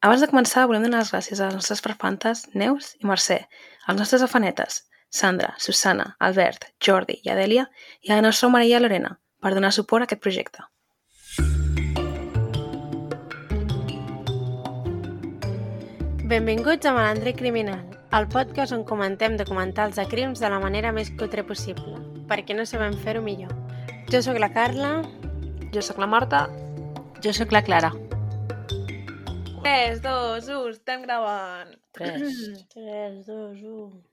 Abans de començar, volem donar les gràcies a les nostres perfantes Neus i Mercè, als nostres afanetes Sandra, Susana, Albert, Jordi i Adèlia i a la nostra Maria Lorena per donar suport a aquest projecte. Benvinguts a Malandre Criminal, el podcast on comentem documentals de crims de la manera més cutre possible, perquè no sabem fer-ho millor. Jo sóc la Carla. Jo sóc la Marta. Jo sóc la Clara. 3, 2, 1, estem gravant. 3. 3, 2, 1...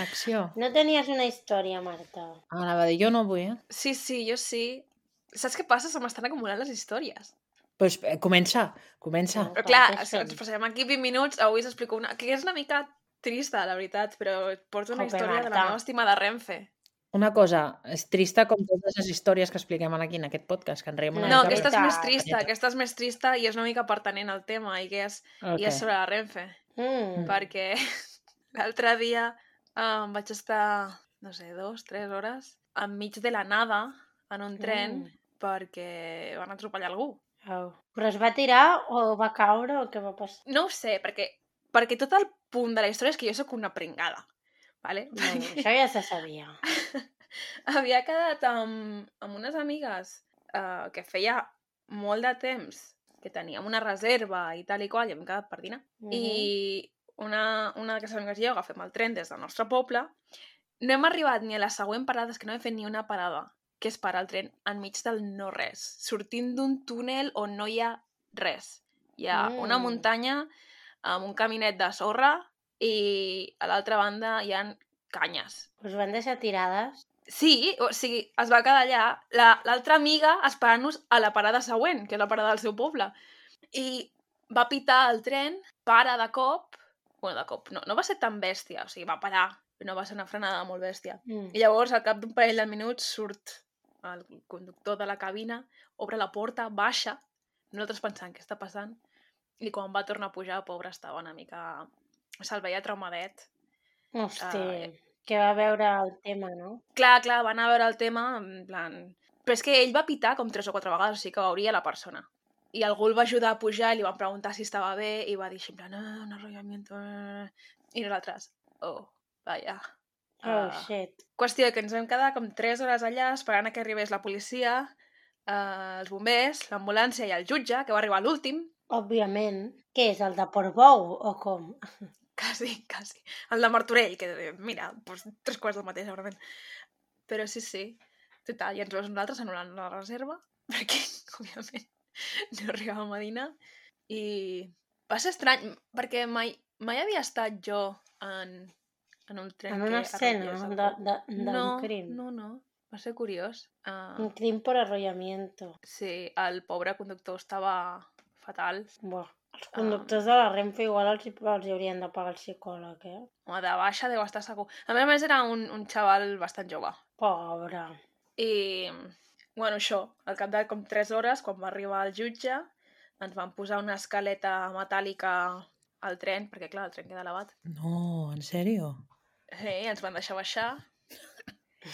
Acció. No tenies una història, Marta. Ah, anava a dir, jo no vull, eh? Sí, sí, jo sí. Saps què passa? Se m'estan acumulant les històries. Pues eh, comença, comença. No. Però Va, clar, ens passarem aquí 20 minuts, avui s'explico una... Que és una mica trista, la veritat, però porto una Jope, història de la Marta. meva estimada Renfe. Una cosa, és trista com totes les històries que expliquem aquí en aquest podcast, que en riem una No, mica. aquesta és més trista, aquesta és més trista i és una mica pertanent al tema i que és, Ok. i és sobre la Renfe. Mm. perquè l'altre dia um, vaig estar, no sé, dos, tres hores enmig de la nada en un tren Mm. perquè van atropellar algú. Au. Però es va tirar o va caure o què va passar? No ho sé, perquè, perquè tot el punt de la història és que jo sóc una pringada. Vale? No, això ja se sabia. havia quedat amb, amb unes amigues uh, que feia molt de temps que teníem una reserva i tal i qual, i hem quedat per dinar. Mhm. I una, una d'aquestes amigues i jo agafem el tren des del nostre poble. No hem arribat ni a la següent parada, és que no hem fet ni una parada, que és parar el tren enmig del no-res, sortint d'un túnel on no hi ha res. Hi ha mm. una Mm. muntanya amb un caminet de sorra i a l'altra banda hi ha canyes. Us van deixar tirades? Sí, o sigui, es va quedar allà la- l'altra amiga esperant-nos a la parada següent, que és la parada del seu poble. I va pitar el tren, para de cop, bueno, de cop, no, no va ser tan bèstia, o sigui, va parar, no va ser una frenada molt bèstia. Mm. I llavors, al cap d'un parell de minuts, surt el conductor de la cabina, obre la porta, baixa, nosaltres pensant què està passant, i quan va tornar a pujar, pobre estava una mica... Se'l veia traumadet. Hosti, Ah, que va veure el tema, no? Clar, clar, van a veure el tema, en plan... Però és que ell va pitar com tres o quatre vegades, o sigui que veuria la persona. I algú el va ajudar a pujar i li van preguntar si estava bé i va dir així, en plan, ah, un arrollamiento... eh". I nosaltres, oh, vaya. Oh, Ah. shit. Qüestió que ens vam quedar com 3 hores allà esperant a que arribés la policia, eh, els bombers, l'ambulància i el jutge, que va arribar l'últim, Òbviament. Què és, el de Portbou o com? quasi, quasi. El de Martorell, que mira, doncs tres quarts del mateix, segurament. Però sí, sí. Total, i ens veus nosaltres anul·lant la reserva, perquè, òbviament, no arribàvem a dinar. I va ser estrany, perquè mai, mai havia estat jo en, en un tren En una que escena arrollés de- de- d'un no, crim. No, no, va ser curiós. Uh, Un crim per arrollamiento. sí, el pobre conductor estava fatal. Buah. Els Ah. conductors de la Renfe igual els, els hi haurien de pagar el psicòleg, eh? Home, de baixa deu estar segur. A més a més era un, un xaval bastant jove. Pobre. I, bueno, això, al cap de com 3 hores, quan va arribar el jutge, ens van posar una escaleta metàl·lica al tren, perquè clar, el tren queda elevat. No, en sèrio? Sí, ens van deixar baixar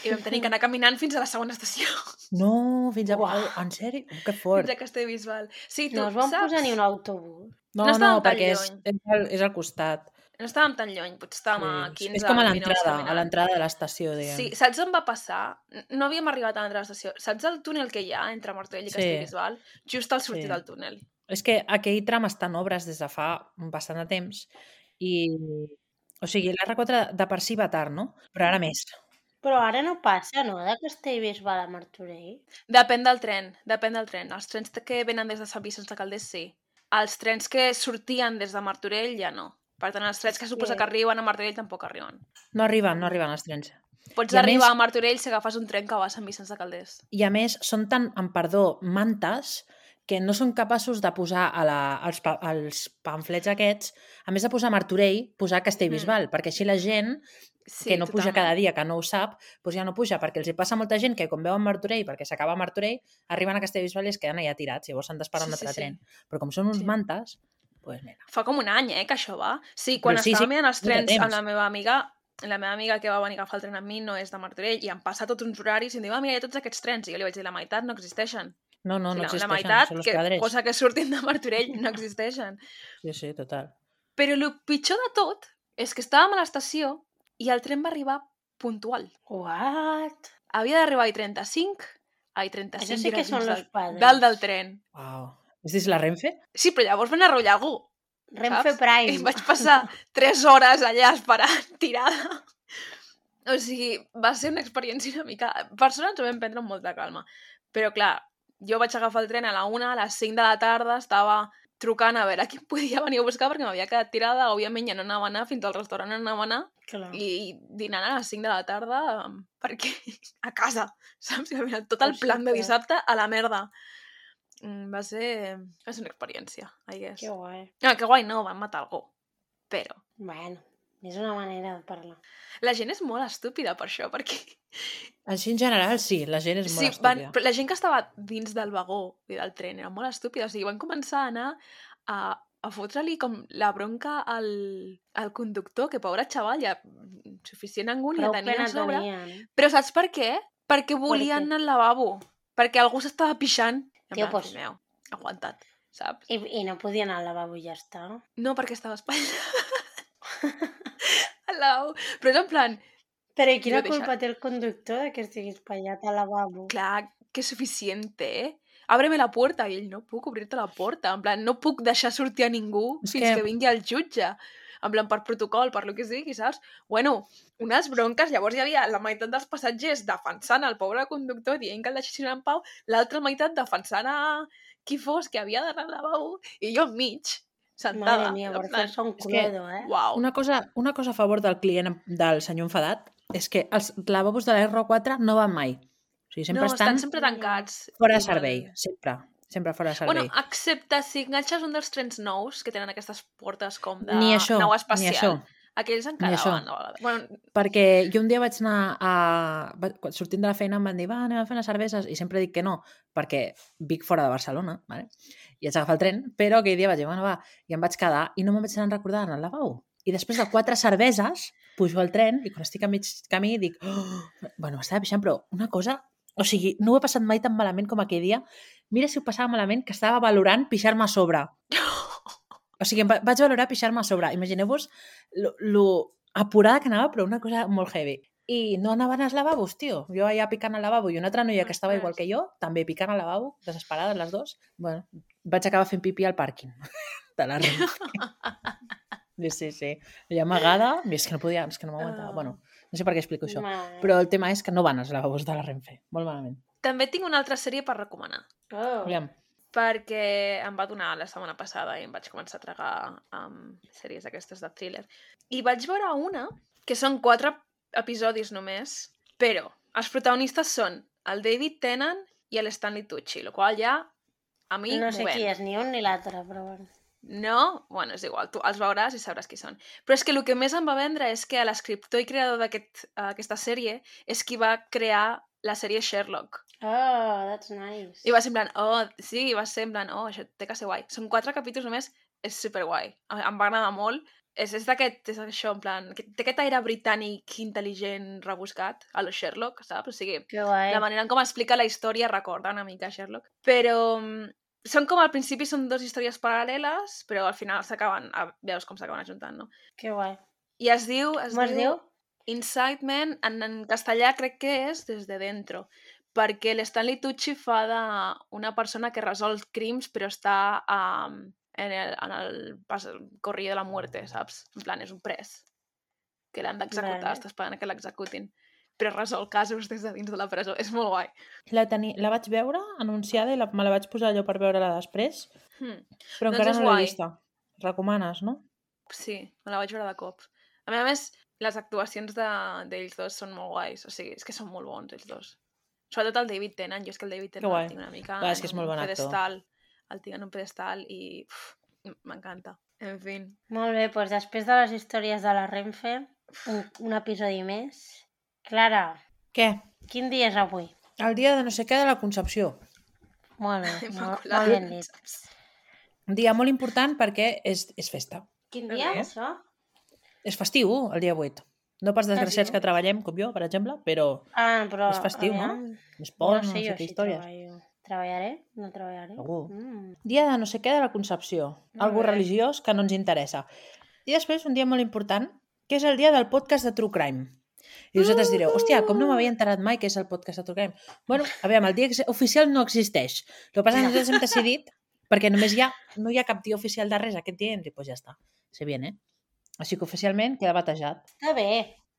i vam tenir que anar caminant fins a la segona estació, No, fins a... Uau. En sèrio? Que fort. fins a Castellbisbal. Sí, tu No es van saps? posar ni un autobús. No, no no, perquè és, és, al, és al costat. No estàvem tan lluny, potser estàvem a Sí. 15 és com a 20 minuts l'entrada, a l'entrada de l'estació, diguem. Sí, saps on va passar? No havíem arribat a l'entrada de l'estació. Saps el túnel que hi ha entre Martorell i Sí. Castellbisbal? Just al sortir Sí. del túnel. És que aquell tram està en obres des de fa bastant de temps i... O sigui, l'R4 de per si va tard, no? Però ara més. Però ara no passa, no? De Castellbisbal a Martorell. Depèn del tren, depèn del tren. Els trens que venen des de Sant Vicenç de Calders, sí. Els trens que sortien des de Martorell, ja no. Per tant, els trens que suposa que arriben a Martorell tampoc arriben. No arriben, no arriben els trens. Pots I a arribar més- a Martorell si agafes un tren que va a Sant Vicenç de Calders. I a més, són tan, amb perdó, mantes que no són capaços de posar a la, als, pa, als pamflets aquests, a més de posar Martorell, posar Castellbisbal, mm. perquè així la gent Sí, que no puja totalment. cada dia, que no ho sap, doncs ja no puja, perquè els hi passa molta gent que quan veuen Martorell, perquè s'acaba Martorell, arriben a Castellbisbal i es queden allà tirats, llavors s'han d'esperar Sí, un sí, altre sí. tren. Però com són uns Sí. mantes, doncs mira. Fa com un any, eh, que això va. Sí, quan Però sí, estava sí, mirant els trens amb la meva amiga, la meva amiga que va venir a agafar el tren amb mi no és de Martorell i em passa tots uns horaris i em diu, ah, mira, hi ha tots aquests trens. I jo li vaig dir, la meitat no existeixen. No, no, Sí, no la, existeixen, la meitat, són els que, quadrets. cosa que surtin de Martorell, no existeixen. Sí, sí, total. Però el pitjor de tot és que estàvem a l'estació i el tren va arribar puntual. What? Havia d'arribar a 35, a 35 Això sí que són del, padres. dalt del tren. Uau. És dins la Renfe? Sí, però llavors van enrotllar algú. Renfe saps? Prime. I em vaig passar 3 hores allà esperant, tirada. O sigui, va ser una experiència una mica... Per sort ens ho vam prendre amb molta calma. Però, clar, jo vaig agafar el tren a la 1, a les 5 de la tarda, estava trucant a veure qui em podia venir a buscar perquè m'havia quedat tirada. Òbviament ja no anava a anar, fins al restaurant no anava a anar. Clar. I dinant a les 5 de la tarda perquè a casa, saps? Final tot el plan de dissabte a la merda. Mm, Va ser, va ser una experiència, I guess. Que guai. No, que guai no, van matar algú. Però Bueno, és una manera de parlar. la gent és molt estúpida per això, perquè Així en general, sí, la gent és molt sí, van, estúpida. però la gent que estava dins del vagó i del tren era molt estúpida. O sigui, van començar a anar a, a fotre-li com la bronca al, al conductor, que pobre xaval, ja suficient angúnia Prou tenia a sobre. tenien. Però saps per què? Perquè volien què? anar al lavabo. Perquè algú s'estava pixant. En Tio, plan, pues- meu, aguantat, saps? I, I no podia anar al lavabo i ja està. No, perquè estava espatllat. al lavabo. Però és en plan, Però i quina deixa- culpa té el conductor de que estigui espatllat al lavabo? clar, que suficient té. Ábreme la puerta. I ell, no puc obrir-te la porta. En plan, no puc deixar sortir a ningú És fins que- que... vingui el jutge. En plan, per protocol, per lo que sigui, saps? Bueno, unes bronques. Llavors hi havia la meitat dels passatgers defensant el pobre conductor, dient que el deixessin en pau, l'altra meitat defensant a qui fos que havia d'anar al lavabo, i jo enmig, sentada. Madre mía, en por plan, fer-se un cluedo, eh? Uau. Una cosa, una cosa a favor del client, del senyor enfadat, és que els lavabos de la R4 no van mai. O sigui, sempre no, estan estan sempre tancats. fora de servei. Sempre. Sempre fora de servei. Bueno, excepte si enganxes un dels trens nous, que tenen aquestes portes com de ni això, nau ni espacial. això. Aquells Ni això. van a vegades. Bueno, Perquè jo un dia vaig anar a... quan- Sortint de la feina em van dir, va, anem a fer unes cerveses, i sempre dic que no, perquè vic fora de Barcelona, vale? i haig d'agafar el tren, però aquell dia vaig dir, bueno, va, i em vaig quedar, i no me'n vaig anar a recordar en el lavabo. I després de quatre cerveses, pujo al tren, i quan estic a mig camí dic, oh, bueno, m'estava pixant, però una cosa... O sigui, no ho he passat mai tan malament com aquell dia. Mira si ho passava malament, que estava valorant pixar-me a sobre. O sigui, em vaig valorar pixar-me a sobre. Imagineu-vos lo, lo apurada que anava, però una cosa molt heavy. I no anaven als lavabos, tio. Jo allà picant al lavabo i una altra noia que estava igual que jo, també picant al lavabo, desesperades les dues. Bueno, vaig acabar fent pipí al pàrquing de la. Sí, sí, sí. Allà amagada, i és que no podia, és que no m'aguantava. Ah. Bueno, no sé per què explico això. Madre. Però el tema és que no van als lavabos de la Renfe. Molt malament. també tinc una altra sèrie per recomanar. Oh. Aviam. perquè em va donar la setmana passada i em vaig començar a tragar um, sèries aquestes de thriller. I vaig veure una, que són quatre episodis només, però els protagonistes són el David Tennant i el Stanley Tucci, el qual ja a mi No sé qui és, ni un ni l'altre, però bueno. No? Bueno, és igual, tu els veuràs i sabràs qui són. Però és que el que més em va vendre és que l'escriptor i creador d'aquesta aquest, sèrie és qui va crear la sèrie Sherlock. Oh, that's nice. I va ser plan, oh, sí, va ser plan, oh, això té que ser guai. Són quatre capítols només, és superguai. Em va agradar molt. És, és d'aquest, és això, en plan, que té aquest aire britànic intel·ligent rebuscat, a lo Sherlock, saps? O sigui, la manera en com explica la història recorda una mica Sherlock. Però mm, són com al principi són dues històries paral·leles, però al final s'acaben, veus com s'acaben ajuntant, no? Que guai. I es diu... Es Com es diu? Incitement, en, en castellà crec que és des de dentro, perquè l'Stanley Tucci fa d'una persona que resol crims però està um, en el, en el corrillo de la muerte, saps? En plan, és un pres que l'han d'executar, Vale. està esperant que l'executin però resol casos des de dins de la presó. És molt guai. La, teni... la vaig veure anunciada i la... me la vaig posar allò per veure-la després, Hmm. però Doncs encara no l'he vista. Recomanes, no? Sí, me la vaig veure de cop. A més a més, les actuacions de- d'ells dos són molt guais. O sigui, és que són molt bons, ells dos. Sobretot el David Tennant. Jo és que el David Tennant el tinc una mica Clar, és que és molt bon actor. pedestal. El tinc en un pedestal i uf, m'encanta. En fi. Molt bé, doncs després de les històries de la Renfe, un, un episodi més. Clara, Què? quin dia és avui? El dia de no sé què de la Concepció. Molt bé, molt, molt ben dit. Un dia molt important perquè és, és festa. Quin Molt dia, bé. això? És festiu, el dia 8. No pas desgraciats sí? que treballem, com jo, per exemple, però Ah, però... És festiu, no? aviam. és pont, no, no sé sé jo què si històries. treballo. Treballaré? No treballaré? Segur. Mm. Dia de no sé què de la Concepció. Molt Algo bé. religiós que no ens interessa. I després un dia molt important, que és el dia del podcast de True Crime. I vosaltres direu, hòstia, com no m'havia enterat mai que és el podcast de True Crime? Bueno, a veure, el dia oficial no existeix. El que passa és que nosaltres hem decidit, perquè només hi ha, no hi ha cap dia oficial de res aquest dia, i hem dit, pues ja està, se viene. Així que oficialment queda batejat. Està bé.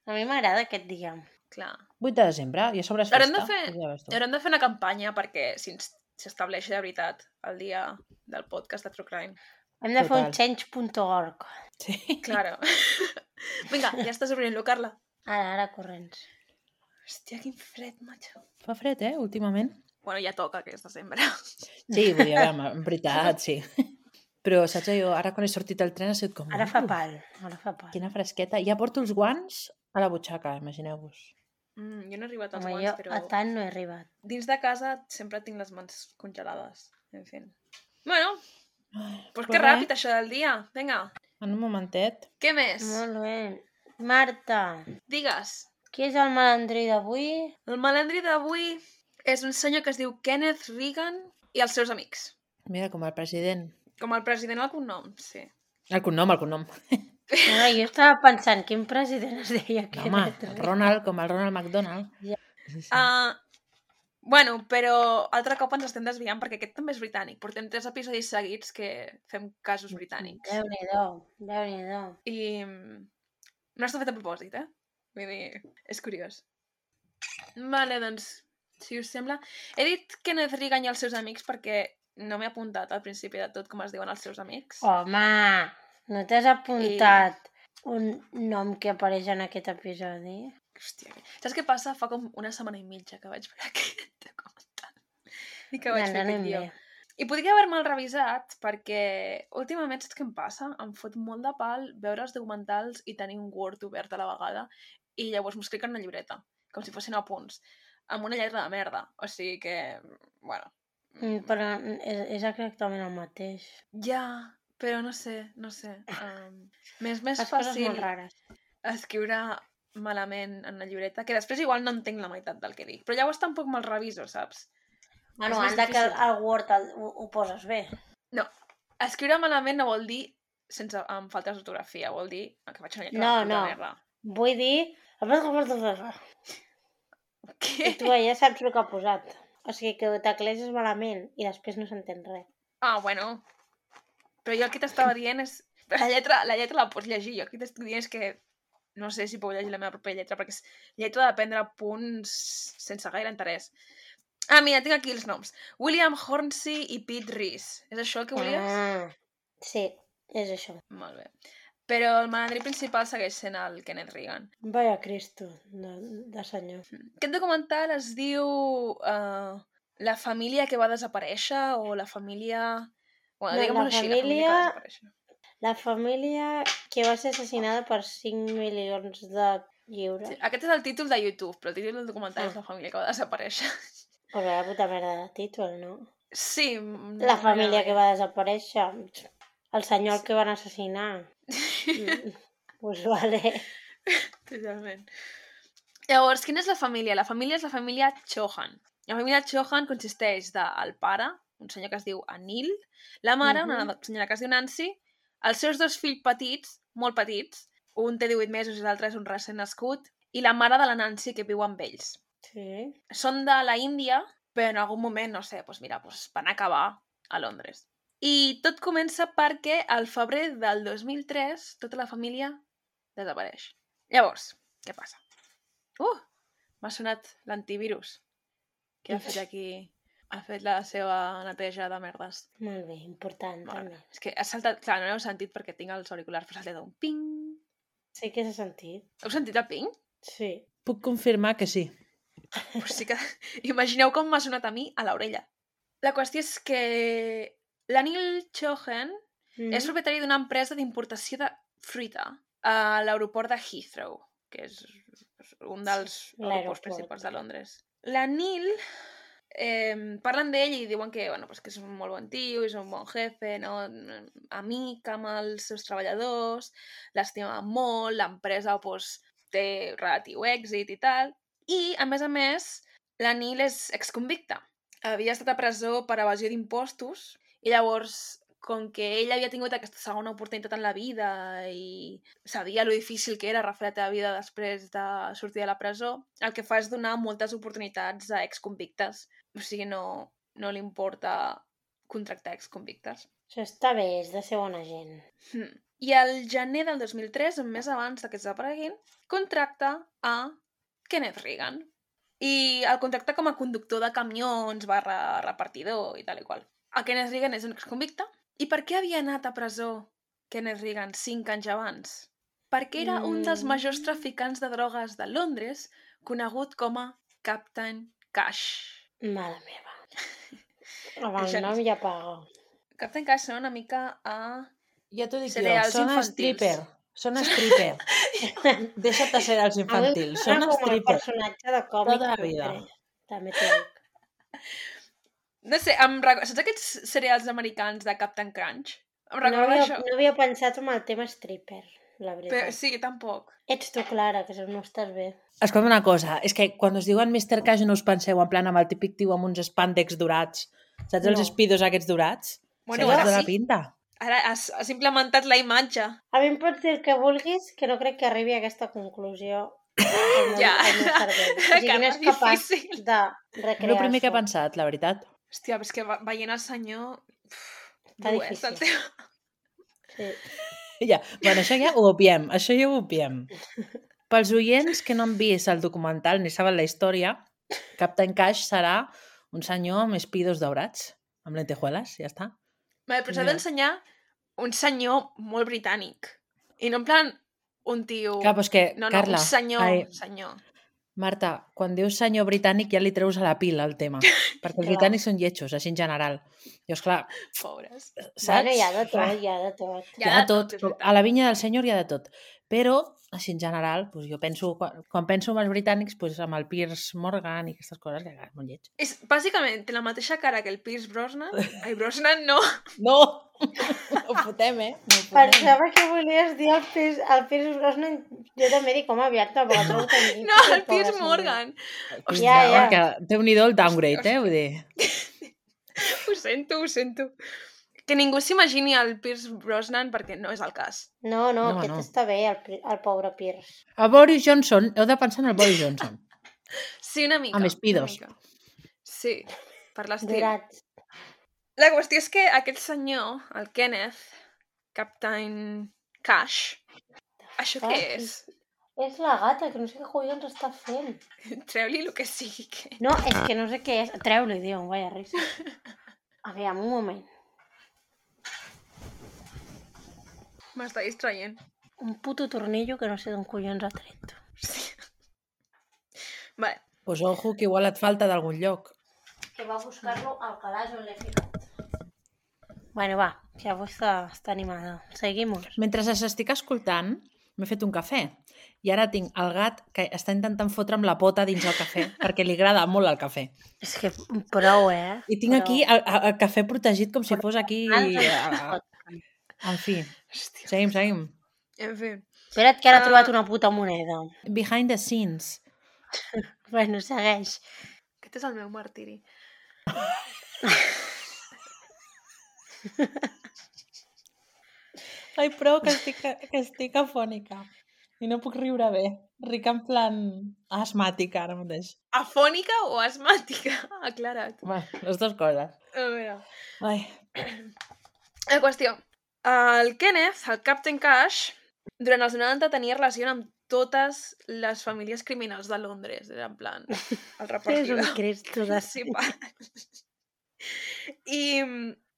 A mi m'agrada aquest dia. Clar. 8 de desembre, i a sobre és Haurem festa. de fer- ja. Haurem de fer una campanya perquè s'estableixi de veritat el dia del podcast de True Crime. Hem de fer un Total. change.org. Sí. Claro. Vinga, ja estàs obrint-lo, Carla. Ara, ara, corrents. Hòstia, quin fred, macho. Fa fred, eh, últimament. Bueno, ja toca, que és desembre. Sí, vull dir, en veritat, sí. Però, saps, jo ara quan he sortit al tren ha sigut com... Ara fa "Uf, pal. Ara fa pal. Quina fresqueta. Ja porto els guants a la butxaca, imagineu-vos. Mm, jo no he arribat als Home, guants, jo però a tant no he arribat. dins de casa sempre tinc les mans congelades. En fi. Bueno, Ai, pues que ràpid això del dia. Vinga, En un momentet. què més? Molt bé. Marta, Digues. qui és el malandrí d'avui? El malandri d'avui és un senyor que es diu Kenneth Reagan i els seus amics. Mira, com el president. Com el president al cognom, sí. El cognom, el cognom. No, jo estava pensant, quin president es deia que home, el Ronald, com el Ronald McDonald. Ja. Sí, sí. Uh, bueno, però altre cop ens estem desviant perquè aquest també és britànic. Portem tres episodis seguits que fem casos britànics. Déu-n'hi-do, déu-n'hi-do. I mm, no està fet a propòsit, eh? Vull dir, és curiós. Vale, doncs, si us sembla... He dit Kenneth Reagan i els seus amics perquè no m'he apuntat al principi de tot com es diuen els seus amics. Home, no t'has apuntat un nom que apareix en aquest episodi? Hòstia, saps què passa? Fa com una setmana i mitja que vaig fer aquest documental. I que vaig Ja, fer guió. bé. I podria haver-me'l revisat perquè últimament saps què em passa? Em fot molt de pal veure els documentals i tenir un Word obert a la vegada i llavors m'ho escric en una llibreta, com si fossin apunts, amb una lletra de merda. O sigui que, bueno, Mm, Però és, és exactament el mateix. ja, però no sé, no sé. Um, m'és més coses fàcil molt rares. escriure malament en una llibreta, que després igual no entenc la meitat del que dic, però llavors tampoc me'l reviso, saps? Bueno, anda que el Word el, ho, ho poses bé. No, escriure malament no vol dir sense, amb faltes d'ortografia, vol dir que faig una lletra No, no. merda. Vull dir... I Què? tu ja saps el que ha posat. O sigui que ho tecleses malament i després no s'entén res. Ah, bueno. Però jo el que t'estava dient és... La lletra, la lletra la pots llegir. Jo el que t'estic dient és que no sé si puc llegir la meva pròpia lletra, perquè és lletra de prendre punts sense gaire interès. Ah, mira, tinc aquí els noms. William Hornsey i Pete Reese. És això el que volies? Ah, sí, és això. Molt bé. Però el malandrí principal segueix sent el Kenneth Reagan. Vaya Cristo, de, de senyor. Aquest documental es diu uh, La família que va desaparèixer o la família... Bueno, No, diguem-ho la així, la família que família- va desaparèixer. La família que va ser assassinada per 5 milions de lliures. Sí, aquest és el títol de YouTube, però el títol del documental Ah. és La família que va desaparèixer. Pues la puta merda de títol, no? Sí. La família que va desaparèixer. El senyor al que van assassinar. Mm, Pues vale. Totalment. Llavors, quina és la família? La família és la família Chohan. La família Chohan consisteix del pare, un senyor que es diu Anil, la mare, una Mhm. senyora que es diu Nancy, els seus dos fills petits, molt petits, un té 18 mesos i l'altre és un recent nascut, i la mare de la Nancy que viu amb ells. Sí. Són de la Índia, però en algun moment, no sé, doncs mira, doncs van acabar a Londres. I tot comença perquè al febrer del 2003 tota la família desapareix. Llavors, què passa? Uh! M'ha sonat l'antivirus que ha fet aquí ha fet la seva neteja de merdes. Molt bé, important Vale. també. És que ha saltat... Clar, no l'heu sentit perquè tinc els auriculars, però ha saltat un ping. Sí que s'ha sentit. Heu sentit el ping? Sí. Puc confirmar que sí. Pues sí que... Imagineu com m'ha sonat a mi a l'orella. La qüestió és que l'Anil Chohan Mm. és propietari d'una empresa d'importació de fruita a l'aeroport de Heathrow, que és un dels aeroports principals de Londres. L'Anil eh, parlen d'ell i diuen que, bueno, pues que és un molt bon tio, és un bon jefe, no? amic amb els seus treballadors, l'estima molt, l'empresa pues, té relatiu èxit i tal. I, a més a més, l'Anil és exconvicte. havia estat a presó per evasió d'impostos i llavors, com que ell havia tingut aquesta segona oportunitat en la vida i sabia lo difícil que era refer la teva vida després de sortir de la presó, el que fa és donar moltes oportunitats a exconvictes. O sigui, no, no li importa contractar exconvictes. Això està bé, és de ser bona gent. Hmm. I al gener del 2003, un mes abans que desapareguin, contracta a Kenneth Reagan. I el contracta com a conductor de camions barra repartidor i tal i qual. El Kenneth Reagan és un exconvicte. I per què havia anat a presó Kenneth Reagan cinc anys abans? Perquè era un dels Mm. majors traficants de drogues de Londres, conegut com a Captain Cash. Mare meva. Amb el Això- nom ja paga. Captain Cash sona una mica a... Ja t'ho dic jo, són infantils. stripper. Són stripper. Deixa't de mi em infantils. Són com el personatge de còmic. Tota la vida. També t'ho dic. No sé, em recordo... Saps aquests cereals americans de Captain Crunch? Em No recorda havia, això. no havia pensat en el tema stripper, la veritat. Però, sí, tampoc. Ets tu, Clara, que no estàs bé. Escolta una cosa, és que quan us diuen Mr. Cash no us penseu en plan amb el típic tio amb uns spàndex dorats. Saps els No. speedos aquests dorats? Bueno, ara la sí. pinta. Ara has, has implementat la imatge. A mi em pots dir el que vulguis, que no crec que arribi a aquesta conclusió meu, Ja. O sigui, Que no és capaç difícil. de És recrear-se. el primer que he pensat, la veritat. Hòstia, és que ve- veient el senyor... Uf, Està dur, eh, difícil. teu- Sí. Ja, bueno, això ja ho obviem, això ja ho obviem. Pels oients que no han vist el documental ni saben la història, Captain Cash serà un senyor amb espidos daurats, amb lentejueles, ja està. Vale, però s'ha Mira. d'ensenyar un senyor molt britànic. I no en plan un tio... Clar, però és que, no, no, Carla, un senyor, ai, senyor. Marta, quan dius senyor britànic ja li treus a la pila el tema, perquè els britànics són lletjos, així en general. Llavors, clar, Pobres. saps? Bueno, hi ha de tot, hi ha de tot. Hi ha de tot, veritat. a la vinya del senyor hi ha de tot. Però, així en general, doncs jo penso, quan, quan penso en els britànics, doncs amb el Piers Morgan i aquestes coses, que és molt lleig. És, bàsicament, té la mateixa cara que el Pierce Brosnan. Ai, Brosnan no. No! Ho fotem, eh? No fotem. Pensava que volies dir el Pierce, el Pierce Brosnan. Jo també dic, home, aviat tan llit, No, el senyor. Morgan. Hòstia, Ja, ja. Que déu-n'hi-do el downgrade, eh? Vull dir, Ho sento, ho sento. Que ningú s'imagini el Pierce Brosnan perquè no és el cas. No, no, No, aquest no. està bé, el, el pobre Pierce. el Boris Johnson, heu de pensar en el Boris Johnson. Sí, una mica. Amb espidos. mica. Sí, per l'estil. La qüestió és que aquest senyor, el Kenneth, Captain Cash, això què Ah, és? És la gata, que no sé què collons està fent. Treu-li el que sigui. Que... No, és que no sé què és. Treu-li, diu, vaya risa. Aviam, un moment. M'està distraient. Un puto tornillo que no sé d'on collons ha tret. Sí. Vale. Pues ojo, que igual et falta d'algun lloc. Que va a buscar-lo al calaix on l'he ficat. Bueno, va, que avui està, està animada. Seguimos. Mentre s'estic escoltant, m'he fet un cafè. I ara tinc el gat que està intentant fotre'm la pota dins el cafè, perquè li agrada molt el cafè. És que prou, eh? I tinc Prou. aquí el, el, el cafè protegit com si fos aquí... Altre eh, En fi, Hòstia. seguim, seguim. En fi. Espera't que ara Ah. he trobat una puta moneda. Behind the scenes. Bueno, segueix. Aquest és el meu martiri. Ai, prou, que estic, que estic afònica. I no puc riure bé. Ric en plan asmàtica ara mateix. Afònica o asmàtica? Aclarat. Bé, les dues coses. A veure. Ai, La qüestió. El Kenneth, el Captain Cash, durant els 90 tenia relació amb totes les famílies criminals de Londres. Era en plan, el És repartidor. un cristo de... principal. I,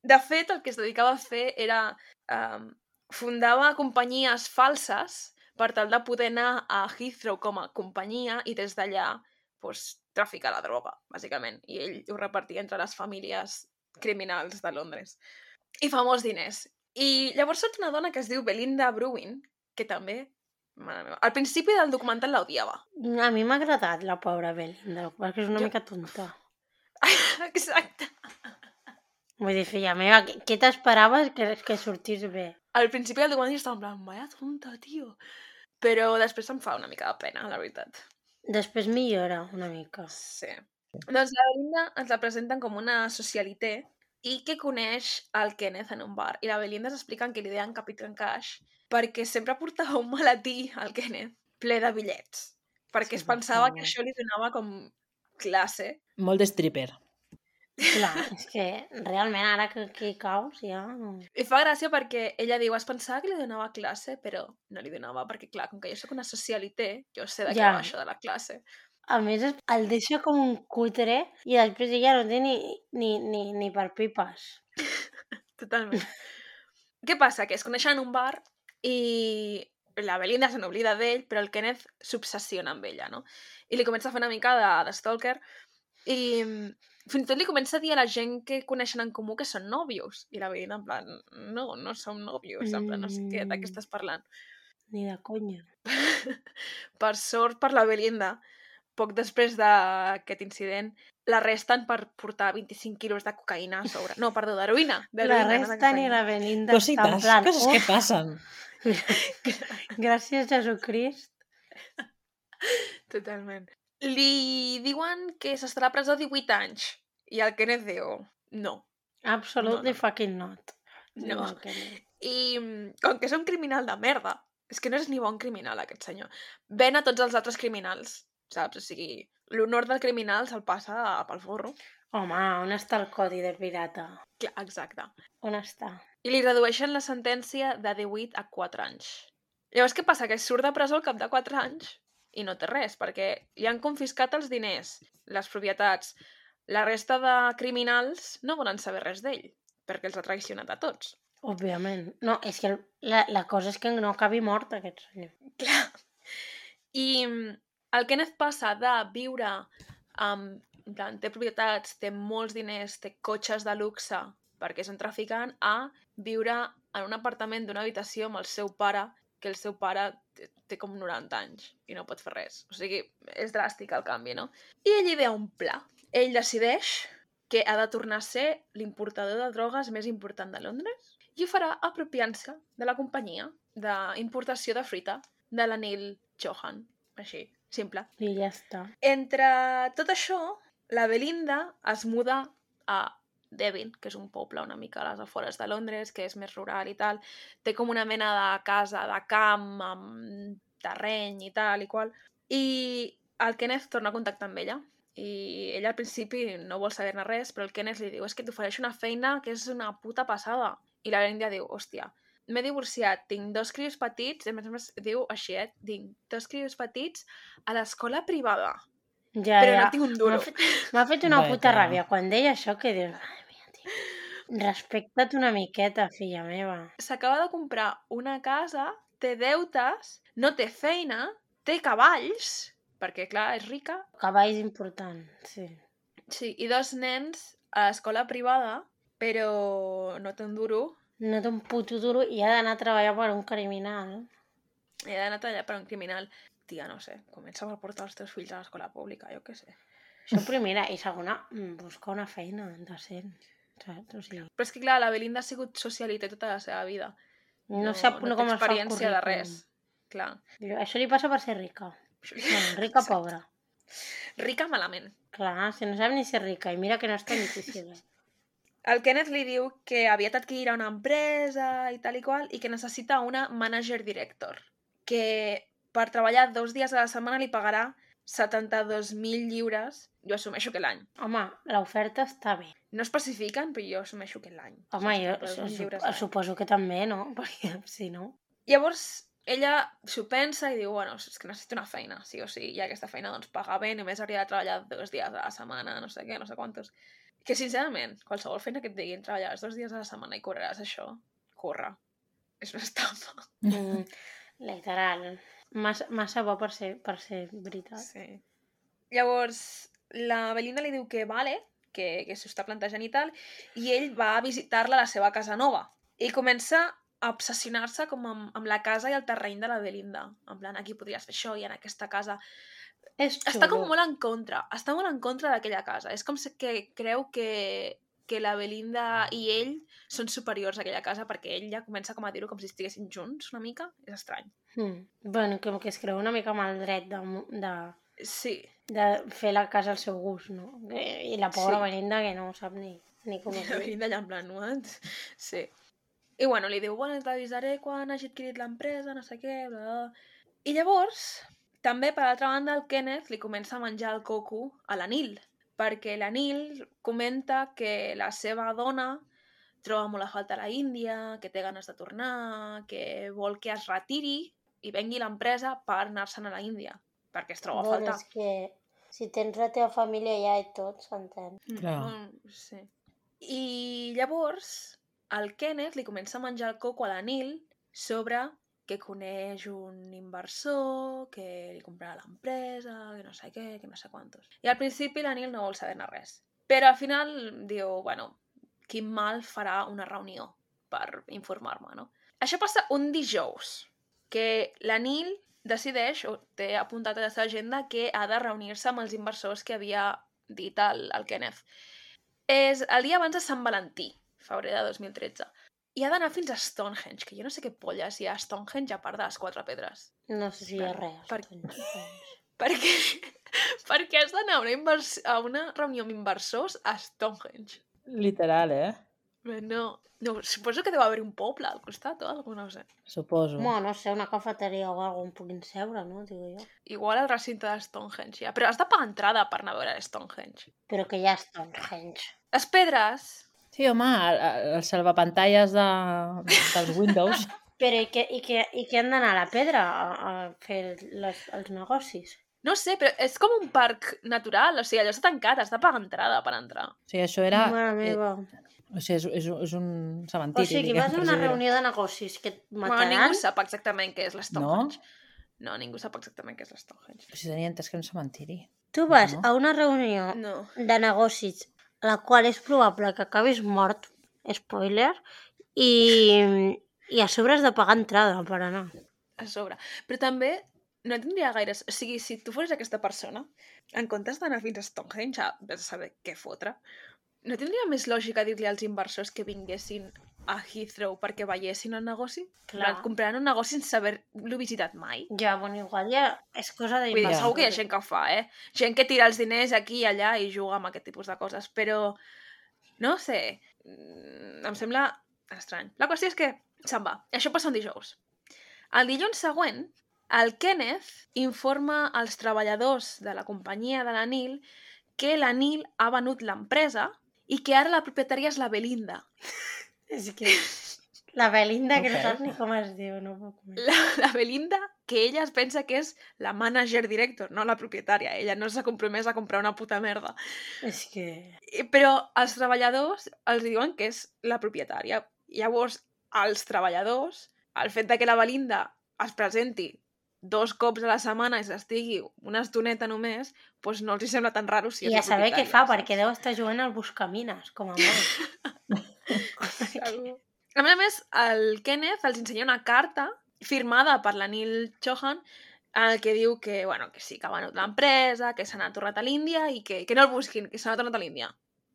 de fet, el que es dedicava a fer era... Um, fundava companyies falses per tal de poder anar a Heathrow com a companyia i des d'allà pues, traficar la droga, bàsicament. I ell ho repartia entre les famílies criminals de Londres. I fa molts diners. I llavors surt una dona que es diu Belinda Bruin, que també... Mare meva, al principi del documental l'odiava. A mi m'ha agradat la pobra Belinda, perquè és una Jo- mica tonta. Exacte. Vull dir, filla meva, què, què t'esperaves que, que sortís bé? Al principi del documental estava en plan, vaya tonta, tio. Però després em fa una mica de pena, la veritat. Després millora una mica. Sí. Doncs la Belinda ens la presenten com una socialité i que coneix el Kenneth en un bar. I la Belinda ens expliquen que li deien Capitán Cash perquè sempre portava un maletí al Kenneth ple de bitllets. Perquè Sí, es pensava sí. que això li donava com classe. Molt de stripper. Clar, és que realment ara que aquí caus ja... I fa gràcia perquè ella diu, es pensava que li donava classe, però no li donava, perquè clar, com que jo sóc una socialité, jo sé de què Ja. va això de la classe. A més, el deixa com un cutre i després ella no té ni, ni, ni, ni per pipes. Totalment. Què passa? Que es coneixen en un bar i la Belinda se n'oblida d'ell, però el Kenneth s'obsessiona amb ella, no? I li comença a fer una mica de, de stalker i mm, fins i tot li comença a dir a la gent que coneixen en comú que són nòvios. I la Belinda en plan, no, no som nòvios, en plan, no sé què, de què Mm. estàs parlant. Ni de conya. per sort per la Belinda, poc després d'aquest incident, l'arresten per portar 25 quilos de cocaïna a sobre. No, perdó, d'heroïna. La d'heroïna, no de resta ni cocaïna. la Belinda està en plan... coses que "Uf, passen. Gràcies, Jesucrist. Totalment. Li diuen que s'estarà a presó 18 anys. I el Kenneth diu, no. Absolutely No, no. fucking not. No. Kenneth. I mm, com que és un criminal de merda, és que no és ni bon criminal aquest senyor, ven a tots els altres criminals, saps? O sigui, l'honor del criminal se'l passa pel forro. Home, on està el codi de pirata? Clar, exacte. On està? I li redueixen la sentència de 18 a 4 anys. Llavors, què passa? Que surt de presó al cap de 4 anys i no té res, perquè li han confiscat els diners, les propietats. La resta de criminals no volen saber res d'ell, perquè els ha traicionat a tots. Òbviament. No, és que la, la cosa és que no acabi mort, aquest senyor. Clar. I el Kenneth passa de viure amb... En plan, té propietats, té molts diners, té cotxes de luxe, perquè és un traficant, a viure en un apartament d'una habitació amb el seu pare, que el seu pare té, com 90 anys i no pot fer res. O sigui, és dràstic el canvi, no? I ell idea un pla. Ell decideix que ha de tornar a ser l'importador de drogues més important de Londres i ho farà apropiant-se de la companyia d'importació de fruita de la Neil Johan. Així, simple. I ja està. Entre tot això, la Belinda es muda a Devon, que és un poble una mica a les afores de Londres, que és més rural i tal. Té com una mena de casa de camp amb terreny i tal i qual. I el Kenneth torna a contactar amb ella. I ella al principi no vol saber-ne res, però el Kenneth li diu és que t'ofereixo una feina que és una puta passada. I la Belinda diu, hòstia, m'he divorciat, tinc dos crios petits, a més a més diu així, eh? Tinc dos crios petits a l'escola privada, Ja, però ja. no tinc un duro. M'ha fet, fet una Vaja. puta ràbia quan deia això que dius... Mare mia, tio. Respecta't una miqueta, filla meva. S'acaba de comprar una casa, té deutes, no té feina, té cavalls, perquè clar, és rica, Cavalls important, sí. sí, i dos nens a l'escola privada, però no té un duro, No té un puto duro i ha d'anar a treballar per un criminal. he d'anar a tallar per un criminal. Tia, no sé, comença per portar els teus fills a l'escola pública, jo què sé. Això primera. I segona, mm, buscar una feina decent. Saps? O sigui, Però és que clar, la Belinda ha sigut socialite tota la seva vida. no, sap no, no com es fa experiència de res. Clar. Això li passa per ser rica. Bueno, rica Exacte. pobra. Rica malament. Clar, si no sap ni ser rica. I mira que no és tan difícil. Eh? El Kenneth li diu que aviat adquirirà una empresa i tal i qual i que necessita una manager director que per treballar dos dies a la setmana li pagarà 72.000 lliures, jo assumeixo que l'any. Home, l'oferta està bé. No especifiquen, però jo assumeixo que l'any. Home, jo 72.000 su- lliures su- l'any. suposo que també, no? Perquè si no... Llavors, ella s'ho pensa i diu, bueno, és que necessito una feina, sí o sí, i aquesta feina doncs paga bé, només hauria de treballar dos dies a la setmana, no sé què, no sé quantos. Que sincerament, qualsevol feina que et diguin treballar dos dies a la setmana i cobraràs això, corre. És una estafa. Mm, literal. Massa, massa bo per ser, per ser veritat. Sí. Llavors, la Belinda li diu que vale, que, que s'ho està plantejant i tal, i ell va a visitar-la a la seva casa nova. I comença a obsessionar-se com amb, amb la casa i el terreny de la Belinda. En plan, aquí podries fer això i en aquesta casa. És xulo. Està com molt en contra. Està molt en contra d'aquella casa. És com que creu que, que la Belinda i ell són superiors a aquella casa perquè ell ja comença com a dir-ho com si estiguessin junts una mica. És estrany. Mm. Bueno, com que es creu una mica amb el dret de, de, Sí, De fer la casa al seu gust, no? I la pobra Sí. Belinda que no sap ni, ni com es la. Belinda allà en plan, what? Sí. I bueno, li diu, bueno, t'avisaré quan hagi adquirit l'empresa, no sé què, bla, bla. I llavors, també, per altra banda, el Kenneth li comença a menjar el coco a la Nil, perquè la Nil comenta que la seva dona troba molt a falta la Índia, que té ganes de tornar, que vol que es retiri i vengui l'empresa per anar-se'n a la Índia, perquè es troba a Bueno, faltar. és que si tens la teva família allà i tot, s'entén. Clar. Mm, sí. I llavors el Kenneth li comença a menjar el coco a la Nil sobre que coneix un inversor, que li comprarà l'empresa, que no sé què, que no sé quantos. I al principi la Nil no vol saber-ne res. Però al final diu, bueno, quin mal farà una reunió per informar-me, no? Això passa un dijous, que la Nil decideix, o té apuntat a la seva agenda, que ha de reunir-se amb els inversors que havia dit el, el Kenneth. És el dia abans de Sant Valentí, febrer de 2013. I ha d'anar fins a Stonehenge, que jo no sé què polles hi ha a Stonehenge a part de les quatre pedres. No sé si hi ha res. Per-. Perquè, perquè has d'anar a, una invers... a una reunió amb inversors a Stonehenge. Literal, eh? Bé, No, no, suposo que deu haver un poble al costat o alguna cosa, no sé. Suposo. Bueno, no sé, una cafeteria o alguna on puguin seure, no? Digo jo. Igual al recinte de Stonehenge, ja. Però has de pagar entrada per anar a veure Stonehenge. Però que ja està en Henge. Les pedres... Sí, home, el, el salvapantalles de, dels Windows. Però i que, i que, i que han d'anar a la pedra a, a fer les, els negocis? No sé, però és com un parc natural, o sigui, allò està tancat, has de pagar entrada per entrar. O sigui, això era... Mare eh, meva. o sigui, és, és, és un o cementiri. sigui, diguem, vas a una reunió de negocis que et Bueno, mataran... ningú sap exactament què és l'Stonehenge. No? no, ningú sap exactament què és l'Stonehenge. Però si tenia entès que era un cementiri. Tu vas No. a una reunió No. de negocis la qual és probable que acabis mort, spoiler, i, i a sobre has de pagar entrada per anar. a sobre. Però també no tindria gaires... O sigui, si tu fossis aquesta persona, en comptes d'anar fins a Stonehenge a saber què fotre, no tindria més lògica dir-li als inversors que vinguessin a Heathrow perquè veiessin el negoci? Clar. Compraran un negoci sense haver-lo visitat mai. Ja, bueno, igual ja és cosa de... Vull dir, segur que hi ha gent que ho fa, eh? Gent que tira els diners aquí i allà i juga amb aquest tipus de coses, però... No sé, mm, em sembla estrany. La qüestió és que se'n va. Això passa un dijous. El dilluns següent, el Kenneth informa als treballadors de la companyia de la Nil que la Nil ha venut l'empresa i que ara la propietària és la Belinda. És que... La Belinda, que no Ok. saps ni com es diu, no puc més. La, la Belinda, que ella es pensa que és la manager director, no la propietària. Ella no s'ha compromès a comprar una puta merda. És que... I- Però els treballadors els diuen que és la propietària. Llavors, els treballadors, el fet de que la Belinda es presenti dos cops a la setmana i s'estigui una estoneta només, doncs no els hi sembla tan raro si és I a saber què fa, saps? perquè deu estar jugant al Buscamines, com a molt. Segur. A més a més, el Kenneth els ensenya una carta firmada per la Neil Chohan en el que diu que, bueno, que sí, que ha venut l'empresa, que se n'ha tornat a l'Índia i que, que no el busquin, que se n'ha tornat a l'Índia.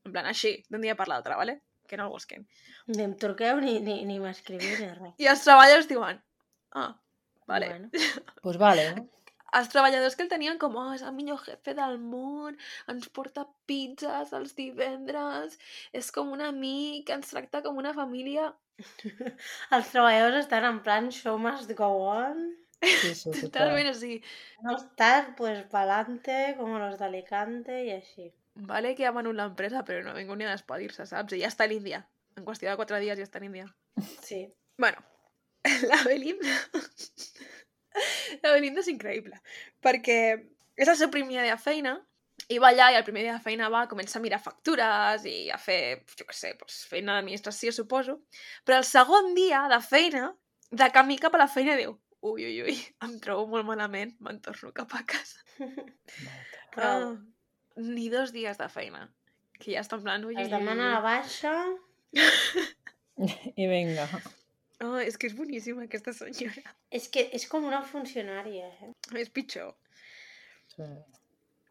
En plan, així, d'un dia per l'altre, ¿vale? Que no el busquin. Ni em truqueu ni, ni, ni m'escriviu ni res. I els treballadors diuen, ah, vale. Bueno. Pues vale? Els treballadors que el tenien com, oh, és el millor jefe del món, ens porta pizzas els divendres, és com un amic, ens tracta com una família... Els treballadors estan en plan show must go on. Sí, sí, total. Totalment així. No estar, pues, pa'lante, como los de Alicante i així. Vale que ha venut l'empresa, però no ha vingut ni a despedir-se, saps? I ja està a l'Índia. En qüestió de quatre dies ja està a l'Índia. Sí. Bueno, la Belinda... la Belinda és increïble, perquè és el seu primer dia de feina i va allà i el primer dia de feina va, comença a mirar factures i a fer, jo què sé, doncs, feina d'administració, suposo. Però el segon dia de feina, de camí cap a la feina, diu ui, ui, ui, em trobo molt malament, me'n torno cap a casa. Prou. Ah, ni dos dies de feina. Que ja està en plan... Ui, Es ui, demana la baixa... I vinga. Oh, és que és boníssima aquesta senyora. És que és com una funcionària, eh? És pitjor. Sí.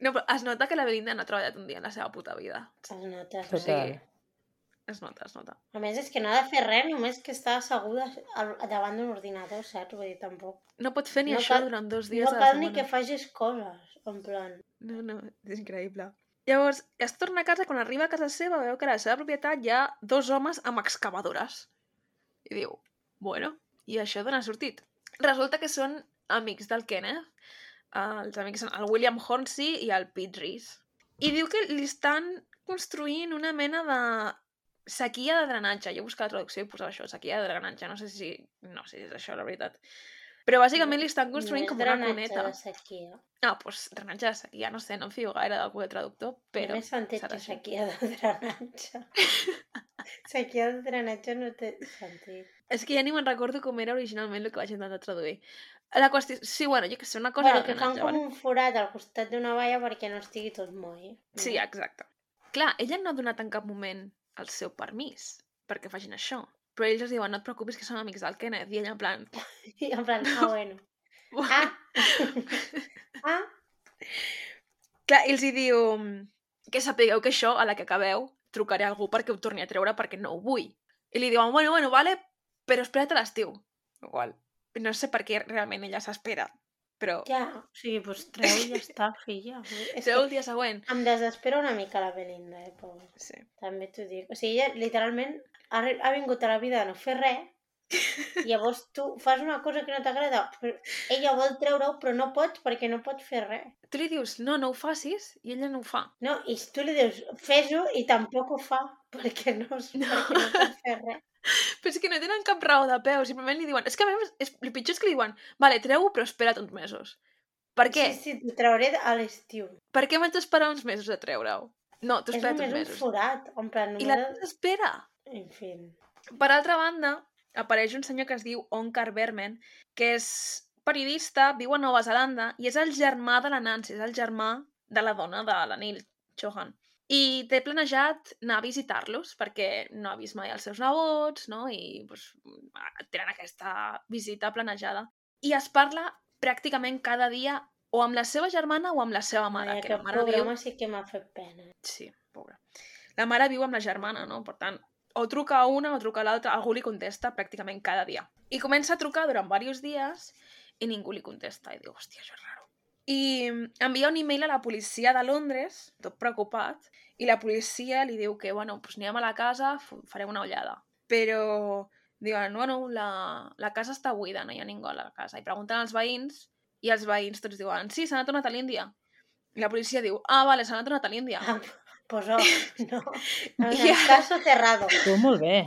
No, però es nota que la Belinda no ha treballat un dia en la seva puta vida. Es nota. Total. Es nota, es nota. A més, és que no ha de fer res, només que està asseguda davant d'un ordinador, saps? Vull dir, tampoc. No pot fer ni No això cal- durant dos dies No cal ni que facis coses, en plan... No, no, és increïble. Llavors, es torna a casa, quan arriba a casa seva, veu que a la seva propietat hi ha dos homes amb excavadores. I diu, bueno, i això d'on ha sortit? Resulta que són amics del Kenneth. Uh, els amics són el William Hornsey i el Pete Reese. I diu que li estan construint una mena de sequia de drenatge. Jo he buscat la traducció i posava això, sequia de drenatge. No sé si, no sé si és això la veritat. Però bàsicament li estan construint no és com una drenatge cuneta. de sequia. Ah, doncs drenatge de sequia, no sé, no em fio gaire del Google Traductor, però... Però... Més sentit serà que sequia de drenatge. sequia de drenatge no té sentit. És que ja ni me'n recordo com era originalment el que vaig intentar traduir. La qüestió... Sí, bueno, jo que sé, una cosa Bueno, de que fan drenatge, com vale? un forat al costat d'una valla perquè no estigui tot moll. Sí, exacte. Clar, ella no ha donat en cap moment el seu permís perquè facin això. Però ells es diuen, no et preocupis que som amics del Kenneth. I ella en plan... I en plan, ah, bueno. Ah! ah! Clar, i els hi diu que sapigueu que això, a la que acabeu, trucaré a algú perquè ho torni a treure perquè no ho vull. I li diuen, bueno, bueno, vale, però espera't a l'estiu. Igual. No sé per què realment ella s'espera, però Ja, o sigui, doncs treu i ja està, filla. És treu el dia següent. em desespera una mica la Belinda, eh, pobre. Sí. També t'ho dic. O sigui, ella literalment ha, ha vingut a la vida a no fer res llavors tu fas una cosa que no t'agrada, però ella vol treure-ho però no pots perquè no pot fer res. Tu li dius, no, no ho facis, i ella no ho fa. No, i tu li dius, fes-ho i tampoc ho fa perquè no, no. Perquè no pot fer res. Però és que no tenen cap raó de peu, simplement li diuen... És que a més, és, el pitjor és que li diuen, vale, treu-ho, però espera't uns mesos. Per què? Sí, sí, t'ho trauré a l'estiu. Per què m'haig d'esperar uns mesos a treure-ho? No, És espera't uns només un mesos. forat, en plan, I la espera. En fi. Per altra banda, apareix un senyor que es diu Onkar Berman, que és periodista, viu a Nova Zelanda i és el germà de la Nancy, és el germà de la dona de la Neil Johan. I té planejat anar a visitar-los perquè no ha vist mai els seus nebots, no? I pues, tenen aquesta visita planejada. I es parla pràcticament cada dia o amb la seva germana o amb la seva mare, Ai, que la mare viu... sí que m'ha fet pena. Sí, pobra. La mare viu amb la germana, no? Per tant, o truca a una o truca a l'altra, algú li contesta pràcticament cada dia. I comença a trucar durant diversos dies i ningú li contesta. I diu, hòstia, això és raro. I envia un e-mail a la policia de Londres, tot preocupat, i la policia li diu que, bueno, doncs anirem a la casa, farem una ullada. Però diuen, bueno, la, la casa està buida, no hi ha ningú a la casa. I pregunten als veïns, i els veïns tots diuen, sí, s'ha tornat a l'Índia. I la policia diu, ah, vale, s'ha tornat a l'Índia. Pues oh, no. En I el caso cerrado. Tu, molt bé.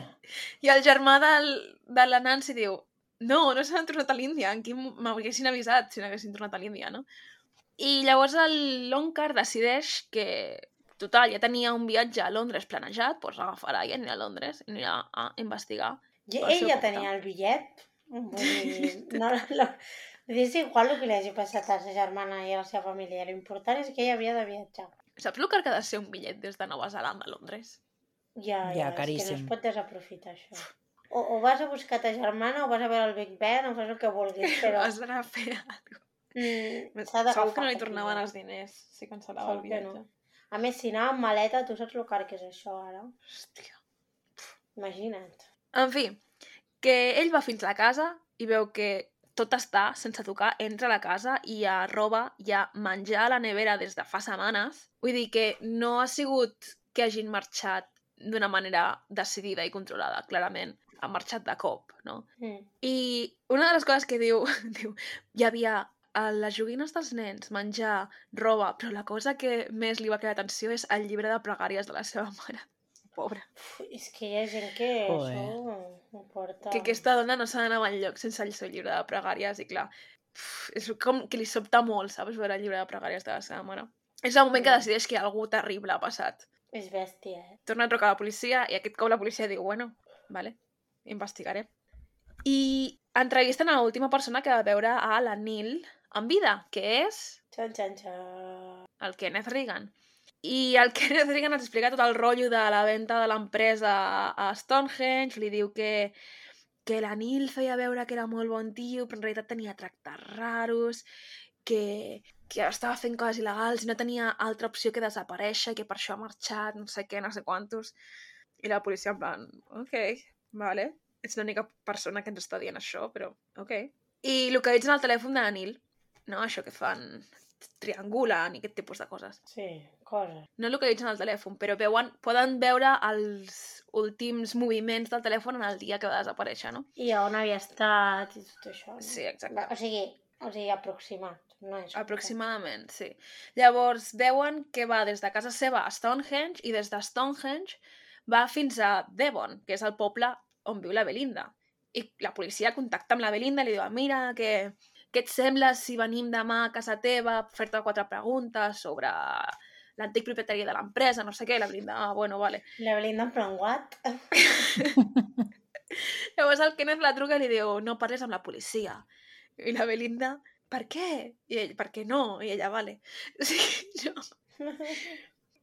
I el germà del, de la Nancy diu no, no s'han tornat a l'Índia, en qui m'haguessin avisat si n'haguessin tornat a l'Índia, no? I llavors el Loncar decideix que, total, ja tenia un viatge a Londres planejat, doncs agafarà i anirà a Londres, i anirà a investigar. I ell ja tenia el bitllet. Dir, no, no, és igual el que li hagi passat a la seva germana i a la seva família. L'important és que ella havia de viatjar. Saps el que ha de ser un bitllet des de Nova Zelanda a Londres? Ja, Ja, ja, és que no caríssim. es pot desaprofitar això. O, o vas a buscar ta germana, o vas a veure el Big Ben, o fas el que vulguis, però Has d'anar a fer alguna cosa. mm, s'ha de Segur que no li tornaven els diners si cancel·lava el que no. viatge. A més, si anava amb maleta, tu saps el car que és això, ara? Hòstia. Imagina't. En fi, que ell va fins a la casa i veu que tot està sense tocar, entra a la casa i ha roba, hi ha menjar a la nevera des de fa setmanes. Vull dir que no ha sigut que hagin marxat d'una manera decidida i controlada, clarament. Ha marxat de cop, no? Mm. I una de les coses que diu, diu hi havia a les joguines dels nens, menjar, roba, però la cosa que més li va cridar atenció és el llibre de pregàries de la seva mare. Pobra. És que hi ha gent que Joder. això ho porta... que aquesta dona no s'ha d'anar enlloc sense el seu llibre de pregàries i clar, és com que li sobta molt, saps, veure el llibre de pregàries de la seva mare. És el moment que Mm. decideix que algú terrible ha passat. És bèstia, eh? Torna a trucar a la policia i aquest cop la policia diu, bueno, vale, investigaré. I entrevisten a l'última persona que va veure a la Neil en vida, que és Xan, xan, xan. el Kenneth Reagan. I el Kenneth Reagan ens explica tot el rotllo de la venda de l'empresa a Stonehenge, li diu que, que la Neil feia veure que era molt bon tio, però en realitat tenia tractes raros, que, que estava fent coses il·legals i no tenia altra opció que desaparèixer que per això ha marxat, no sé què, no sé quantos. I la policia en plan, ok, vale, ets l'única persona que ens està dient això, però ok. I localitzen el telèfon de la Nil, no? Això que fan, triangulen i aquest tipus de coses. Sí, coses. No localitzen el telèfon, però veuen, poden veure els últims moviments del telèfon en el dia que va desaparèixer, no? I on havia estat i tot això. No? Sí, exacte. O sigui, o sigui, aproximat. No és Aproximadament, sí. Llavors, veuen que va des de casa seva a Stonehenge i des de Stonehenge va fins a Devon, que és el poble on viu la Belinda. I la policia contacta amb la Belinda i li diu, mira, que, què et sembla si venim demà a casa teva a fer-te quatre preguntes sobre l'antic propietari de l'empresa, no sé què, i la Belinda, ah, bueno, vale. La Belinda en plan, what? Llavors el Kenneth la truca i li diu, no parles amb la policia. I la Belinda, per què? I ell, per què no? I ella, vale. Sí, jo,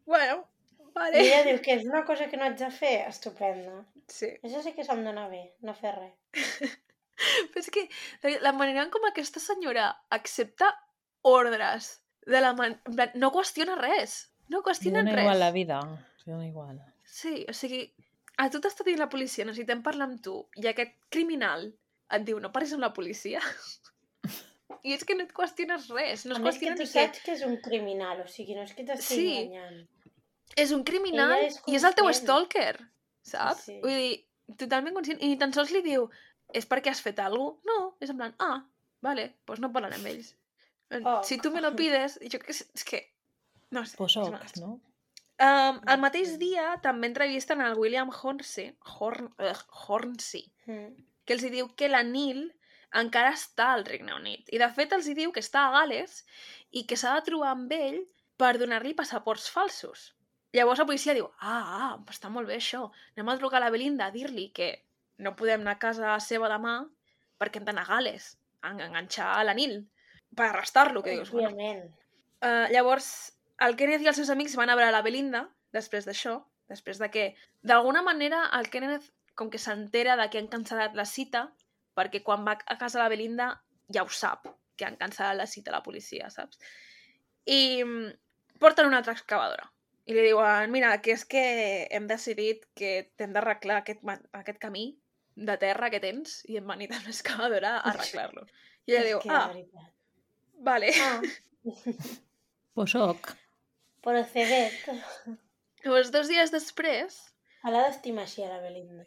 bueno, I vale. ella diu que és una cosa que no haig de fer, estupenda. Sí. Això sí que se'm dona bé, no fer res. Però és que la manera en com aquesta senyora accepta ordres de la man... no qüestiona res. No dona res. igual la vida. Dona igual. Sí, o sigui, a tu t'està dient la policia, necessitem parlar amb tu, i aquest criminal et diu, no parlis amb la policia. I és que no et qüestiones res, no a es més que tu saps que és un criminal, o sigui, no és que t'estigui Sí. enganyant. És un criminal és i és el teu stalker, saps? Sí. Vull dir, totalment conscient. I ni tan sols li diu, és perquè has fet alguna cosa? No, és en plan, ah, vale, doncs no parlaré amb ells. Oh. Si tu me lo pides, jo que és que... No sé. Pues és ok, no? Um, el mateix dia també entrevisten al William Hornsey, Horn, uh, Hornsey Mm. que els hi diu que la Nil encara està al Regne Unit. I de fet els hi diu que està a Gales i que s'ha de trobar amb ell per donar-li passaports falsos. Llavors la policia diu, ah, ah, està molt bé això. Anem a trucar a la Belinda a dir-li que no podem anar a casa seva demà perquè hem d'anar a Gales, a en- enganxar a la Nil, per arrestar-lo, que dius, bueno. Uh, llavors, el Kenneth i els seus amics van a veure la Belinda després d'això, després de que, d'alguna manera, el Kenneth com que s'entera de que han cancel·lat la cita, perquè quan va a casa la Belinda ja ho sap, que han cancel·lat la cita a la policia, saps? I mm, porten una altra excavadora. I li diuen, mira, que és que hem decidit que t'hem d'arreglar aquest, aquest camí de terra que tens i hem venit amb l'excavadora a arreglar-lo. I ella diu, ah, vale. Ah, Pues ok. procedet. Llavors, dos dies després, A l'ha d'estimar així a la Belinda.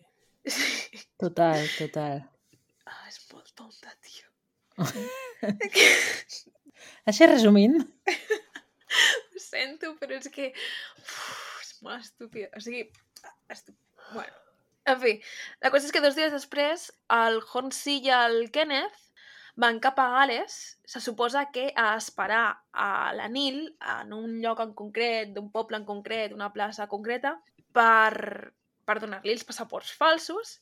Total, total. Ah, és molt tonta, tio. Així resumint, Ho sento, però és que... Uf, és molt estúpida. O sigui... Estu... Bueno. En fi, la cosa és que dos dies després el Hornsey i el Kenneth van cap a Gales, se suposa que a esperar a la Nil en un lloc en concret, d'un poble en concret, una plaça concreta, per, per donar-li els passaports falsos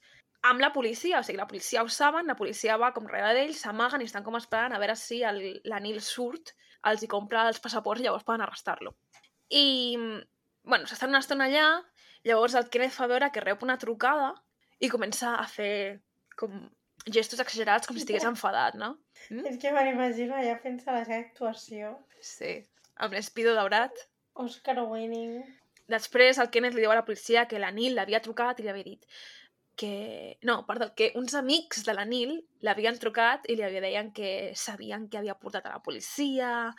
amb la policia, o sigui, la policia ho saben, la policia va com darrere d'ells, s'amaguen i estan com esperant a veure si el, la Nil surt, els hi compra els passaports i llavors poden arrestar-lo. I, bueno, s'estan una estona allà, llavors el Kenneth fa veure que rep una trucada i comença a fer com gestos exagerats com si estigués enfadat, no? Mm? És que me l'imagino allà fent la seva actuació. Sí, amb l'espido daurat. Oscar winning. Després el Kenneth li diu a la policia que la Nil l'havia trucat i li havia dit que... No, perdó, que uns amics de la Nil l'havien trucat i li havia deien que sabien que havia portat a la policia,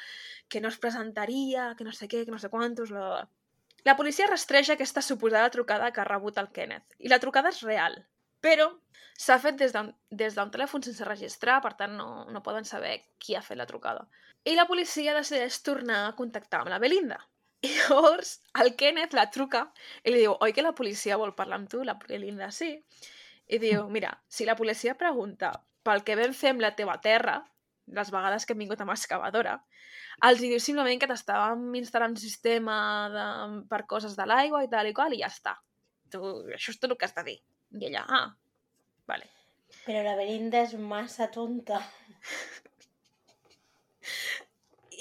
que no es presentaria, que no sé què, que no sé quantos... Bla, bla, bla. La policia rastreja aquesta suposada trucada que ha rebut el Kenneth. I la trucada és real, però s'ha fet des d'un telèfon sense registrar, per tant no, no poden saber qui ha fet la trucada. I la policia decideix tornar a contactar amb la Belinda. I llavors el Kenneth la truca i li diu, oi que la policia vol parlar amb tu? La Belinda, sí. I diu, mira, si la policia pregunta pel que vam fer amb la teva terra, les vegades que hem vingut amb excavadora, els hi diu simplement que t'estàvem instal·lant un sistema de, per coses de l'aigua i tal i qual, i ja està. Tu, això és tot el que has de dir. I ella, ah, vale. Però la Belinda és massa tonta.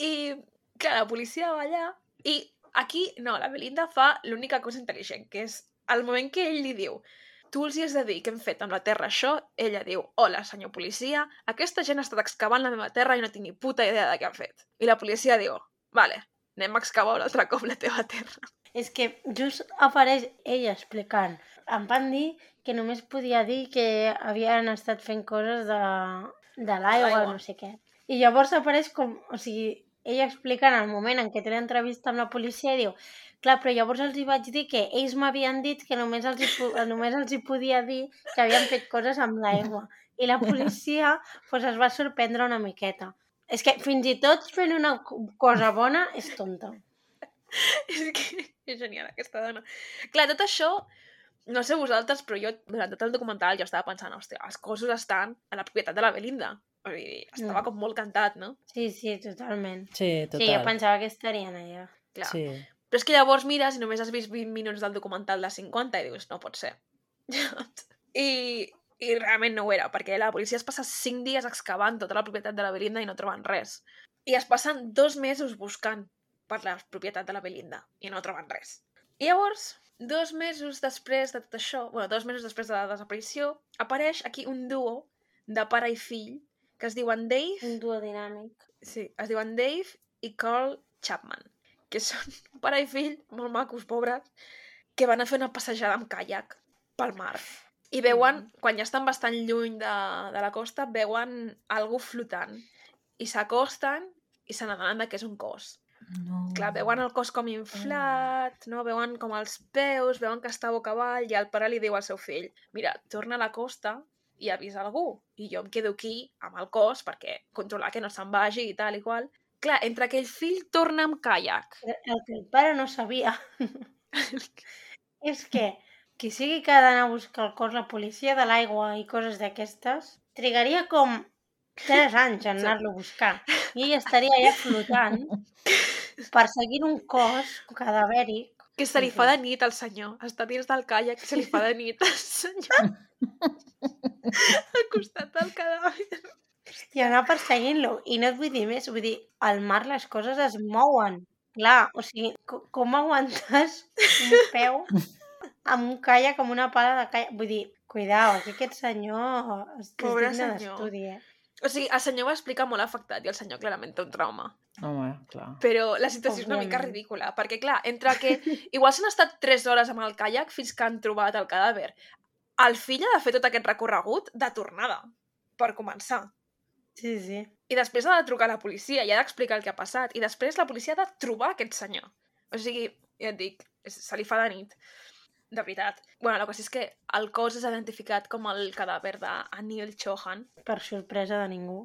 I, clar, la policia va allà i aquí, no, la Belinda fa l'única cosa intel·ligent, que és el moment que ell li diu tu els hi has de dir que hem fet amb la terra això, ella diu, hola, senyor policia, aquesta gent ha estat excavant la meva terra i no tinc ni puta idea de què han fet. I la policia diu, vale, anem a excavar un altre cop la teva terra. És que just apareix ella explicant. Em van dir que només podia dir que havien estat fent coses de, de l'aigua no sé què. I llavors apareix com... O sigui, ella explica en el moment en què té l'entrevista amb la policia i diu clar, però llavors els hi vaig dir que ells m'havien dit que només els, hi, només els hi podia dir que havien fet coses amb l'aigua. I la policia pues, es va sorprendre una miqueta. És que fins i tot fent una co- cosa bona és tonta. és que és genial aquesta dona. Clar, tot això, no sé vosaltres, però jo durant tot el documental jo estava pensant, hòstia, els cossos estan a la propietat de la Belinda. Vull dir, estava Mm. com molt cantat, no? Sí, sí, totalment. Sí, total. Sí, jo pensava que estarien allà. Clar. Sí. Però és que llavors mires i només has vist 20 minuts del documental de 50 i dius, no pot ser. I, I realment no ho era, perquè la policia es passa 5 dies excavant tota la propietat de la Belinda i no troben res. I es passen dos mesos buscant per la propietat de la Belinda i no troben res. I llavors, dos mesos després de tot això, bueno, dos mesos després de la desaparició, apareix aquí un duo de pare i fill que es diuen Dave Un duo dinàmic. Sí, es diuen Dave i Carl Chapman, que són un pare i fill molt macos, pobres, que van a fer una passejada amb caiac pel mar. I veuen, quan ja estan bastant lluny de, de la costa, veuen algú flotant. I s'acosten i se n'adonen que és un cos. No. Clar, veuen el cos com inflat, no? veuen com els peus, veuen que està boca avall i el pare li diu al seu fill mira, torna a la costa i avisa algú. I jo em quedo aquí amb el cos perquè controlar que no se'n vagi i tal i qual. Clar, entre que el fill torna amb caiac, El que el pare no sabia és que qui sigui que ha d'anar a buscar el cos, la policia de l'aigua i coses d'aquestes, trigaria com 3 anys en anar-lo a buscar. I ell estaria allà flotant perseguint un cos cadavèric. que se li fa de nit al senyor. Està dins del caiac se li fa de nit al senyor. al costat del cadàver. I anar perseguint-lo. I no et vull dir més, vull dir, al mar les coses es mouen. Clar, o sigui, co- com aguantes un peu amb un caiac, amb una pala de caiac? Vull dir, cuidao, que aquest senyor és Pobre digne d'estudi, eh? O sigui, el senyor va explicar molt afectat i el senyor clarament té un trauma. Home, clar. Però la situació és una mica Òbviament. ridícula, perquè clar, entre que igual s'han estat 3 hores amb el caiac fins que han trobat el cadàver. El fill ha de fer tot aquest recorregut de tornada, per començar. Sí, sí. I després ha de trucar a la policia i ha d'explicar el que ha passat. I després la policia ha de trobar aquest senyor. O sigui, ja et dic, se li fa de nit. De veritat. bueno, la cosa és que el cos és identificat com el cadàver d'Anil Chohan, Per sorpresa de ningú.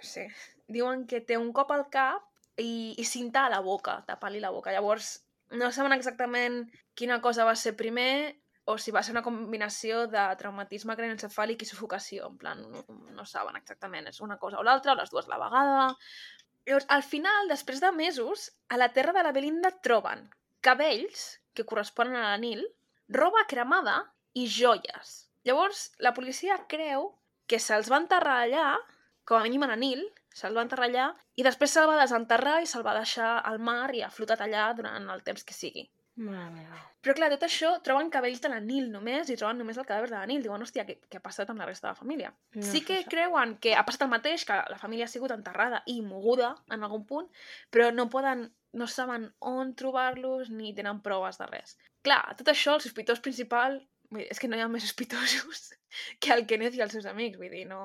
Sí. Diuen que té un cop al cap i, i cinta a la boca, tapar-li la boca. Llavors, no saben exactament quina cosa va ser primer o si va ser una combinació de traumatisme craneoencefàlic i sufocació. En plan, no, no saben exactament. És una cosa o l'altra, o les dues a la vegada. Llavors, al final, després de mesos, a la terra de la Belinda troben cabells, que corresponen a la Nil, roba cremada i joies. Llavors, la policia creu que se'ls va enterrar allà, com a mínim a la Nil, se'l va enterrar allà, i després se'l va desenterrar i se'l va deixar al mar i ha flotat allà durant el temps que sigui. Però clar, tot això troben cabells de la Nil només i troben només el cadàver de la Nil. Diuen, hòstia, què, què ha passat amb la resta de la família? No sí que creuen que ha passat el mateix, que la família ha sigut enterrada i moguda en algun punt, però no poden, no saben on trobar-los ni tenen proves de res. Clar, tot això, el sospitós principal, vull dir, és que no hi ha més sospitosos que el Kenneth i els seus amics, vull dir, no...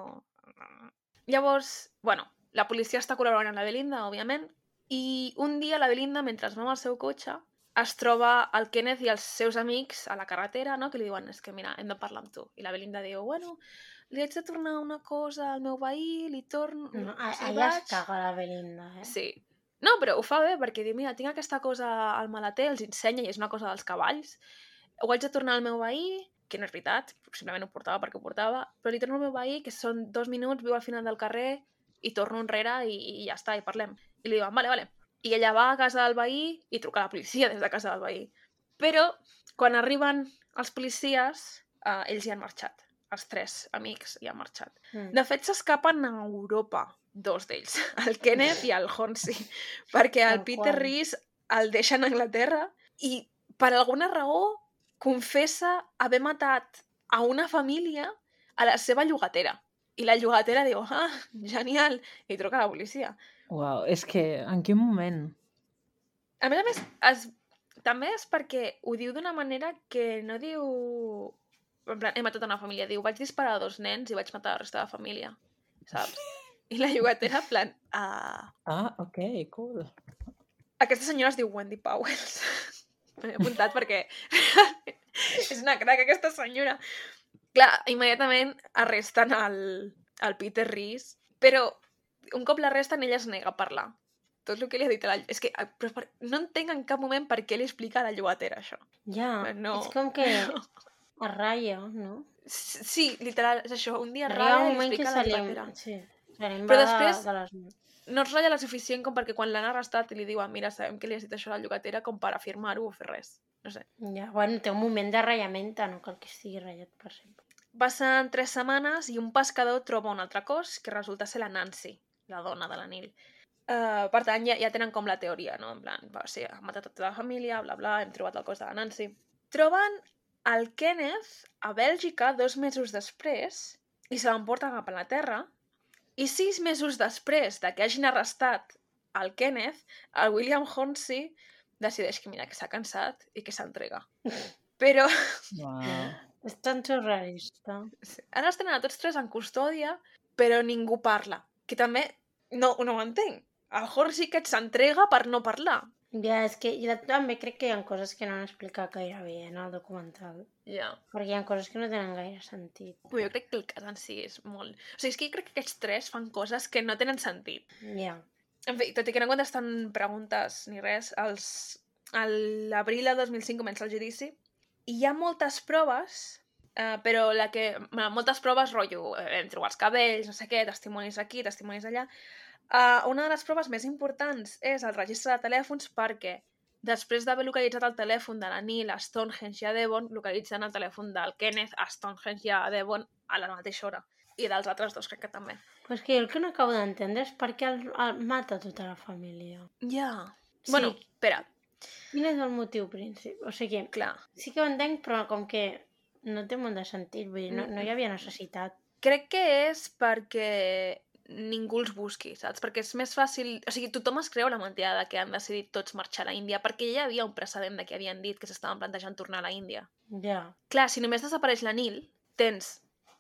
no. Llavors, bueno, la policia està col·laborant amb la Belinda, òbviament, i un dia la Belinda, mentre va amb el seu cotxe, es troba el Kenneth i els seus amics a la carretera, no? que li diuen, és que mira, hem de parlar amb tu. I la Belinda diu, bueno, li haig de tornar una cosa al meu veí, li torno... No, a- allà vaig- es caga la Belinda, eh? Sí. No, però ho fa bé, perquè diu, mira, tinc aquesta cosa al maleter, els ensenya i és una cosa dels cavalls. Ho haig de tornar al meu veí, que no és veritat, simplement ho portava perquè ho portava, però li torno al meu veí, que són dos minuts, viu al final del carrer, i torno enrere i, i ja està, i parlem. I li diuen, vale, vale. I ella va a casa del veí i truca a la policia des de casa del veí. Però, quan arriben els policies, eh, ells ja han marxat. Els tres amics ja han marxat. Mm. De fet, s'escapen a Europa, dos d'ells, el Kenneth i el Hornsey, perquè el Tal Peter qual. Rees el deixa en Anglaterra i per alguna raó confessa haver matat a una família a la seva llogatera. I la llogatera diu, ah, genial, i truca a la policia. Uau, és que en quin moment? A més a més, es... també és perquè ho diu d'una manera que no diu... En plan, he matat una família. Diu, vaig disparar a dos nens i vaig matar la resta de la família. Saps? I la llogatera, en plan... Uh... Ah, ok, cool. Aquesta senyora es diu Wendy Powells. M'he apuntat perquè és una crac aquesta senyora. Clar, immediatament arresten el, el Peter Rees, però un cop l'arresten ella es nega a parlar. Tot el que li ha dit a la... És que però per... no entenc en cap moment per què li explica a la llogatera això. Ja, No. és com que es ratlla, no? Sí, literal, és això. Un dia ratlla i li explica a la llogatera. Sí, Però després- de les. No es ratlla la suficient com perquè quan l'han arrestat li diuen mira, sabem que li has dit això a la llogatera com per afirmar-ho o fer res. No sé. Ja, bueno, té un moment de ratllament, no cal que estigui ratllat per sempre. Passen tres setmanes i un pescador troba un altre cos que resulta ser la Nancy, la dona de la Nil. Uh, per tant, ja, ja tenen com la teoria, no? En plan, va, sí, ha matat tota la família, bla, bla, hem trobat el cos de la Nancy. Troben el Kenneth a Bèlgica dos mesos després i se l'emporten cap a la Terra i sis mesos després de que hagin arrestat el Kenneth, el William Hornsey decideix que mira, que s'ha cansat i que s'entrega. Però Wow. És tan surrealista. Tenen a tots tres en custòdia, però ningú parla. Que també no, no ho entenc. El Horsey que s'entrega per no parlar. Ja, és que jo també crec que hi ha coses que no han explicat gaire bé en el documental. Ja. Perquè hi ha coses que no tenen gaire sentit. Però jo crec que el cas en si és molt... O sigui, és que jo crec que aquests tres fan coses que no tenen sentit. Ja. En fi, tot i que no contesten preguntes ni res, els... a l'abril de 2005 comença el judici i hi ha moltes proves, eh, però la que... moltes proves, rotllo, eh, hem trobat els cabells, no sé què, testimonis aquí, testimonis allà. Uh, una de les proves més importants és el registre de telèfons perquè després d'haver localitzat el telèfon de la Nil a Stonehenge i a Devon, localitzen el telèfon del Kenneth a Stonehenge i a Devon a la mateixa hora. I dels altres dos crec que també. Però és que jo el que no acabo d'entendre és per què el, el mata tota la família. Ja. Sí. Bueno, espera, Quin és el motiu principal? O sigui, clar. sí que ho entenc, però com que no té molt de sentit, vull dir, no, no hi havia necessitat. Crec que és perquè ningú els busqui, saps? Perquè és més fàcil... O sigui, tothom es creu la mentida de que han decidit tots marxar a la Índia, perquè ja hi havia un precedent de que havien dit que s'estaven plantejant tornar a la Índia. Ja. Clar, si només desapareix la Nil, tens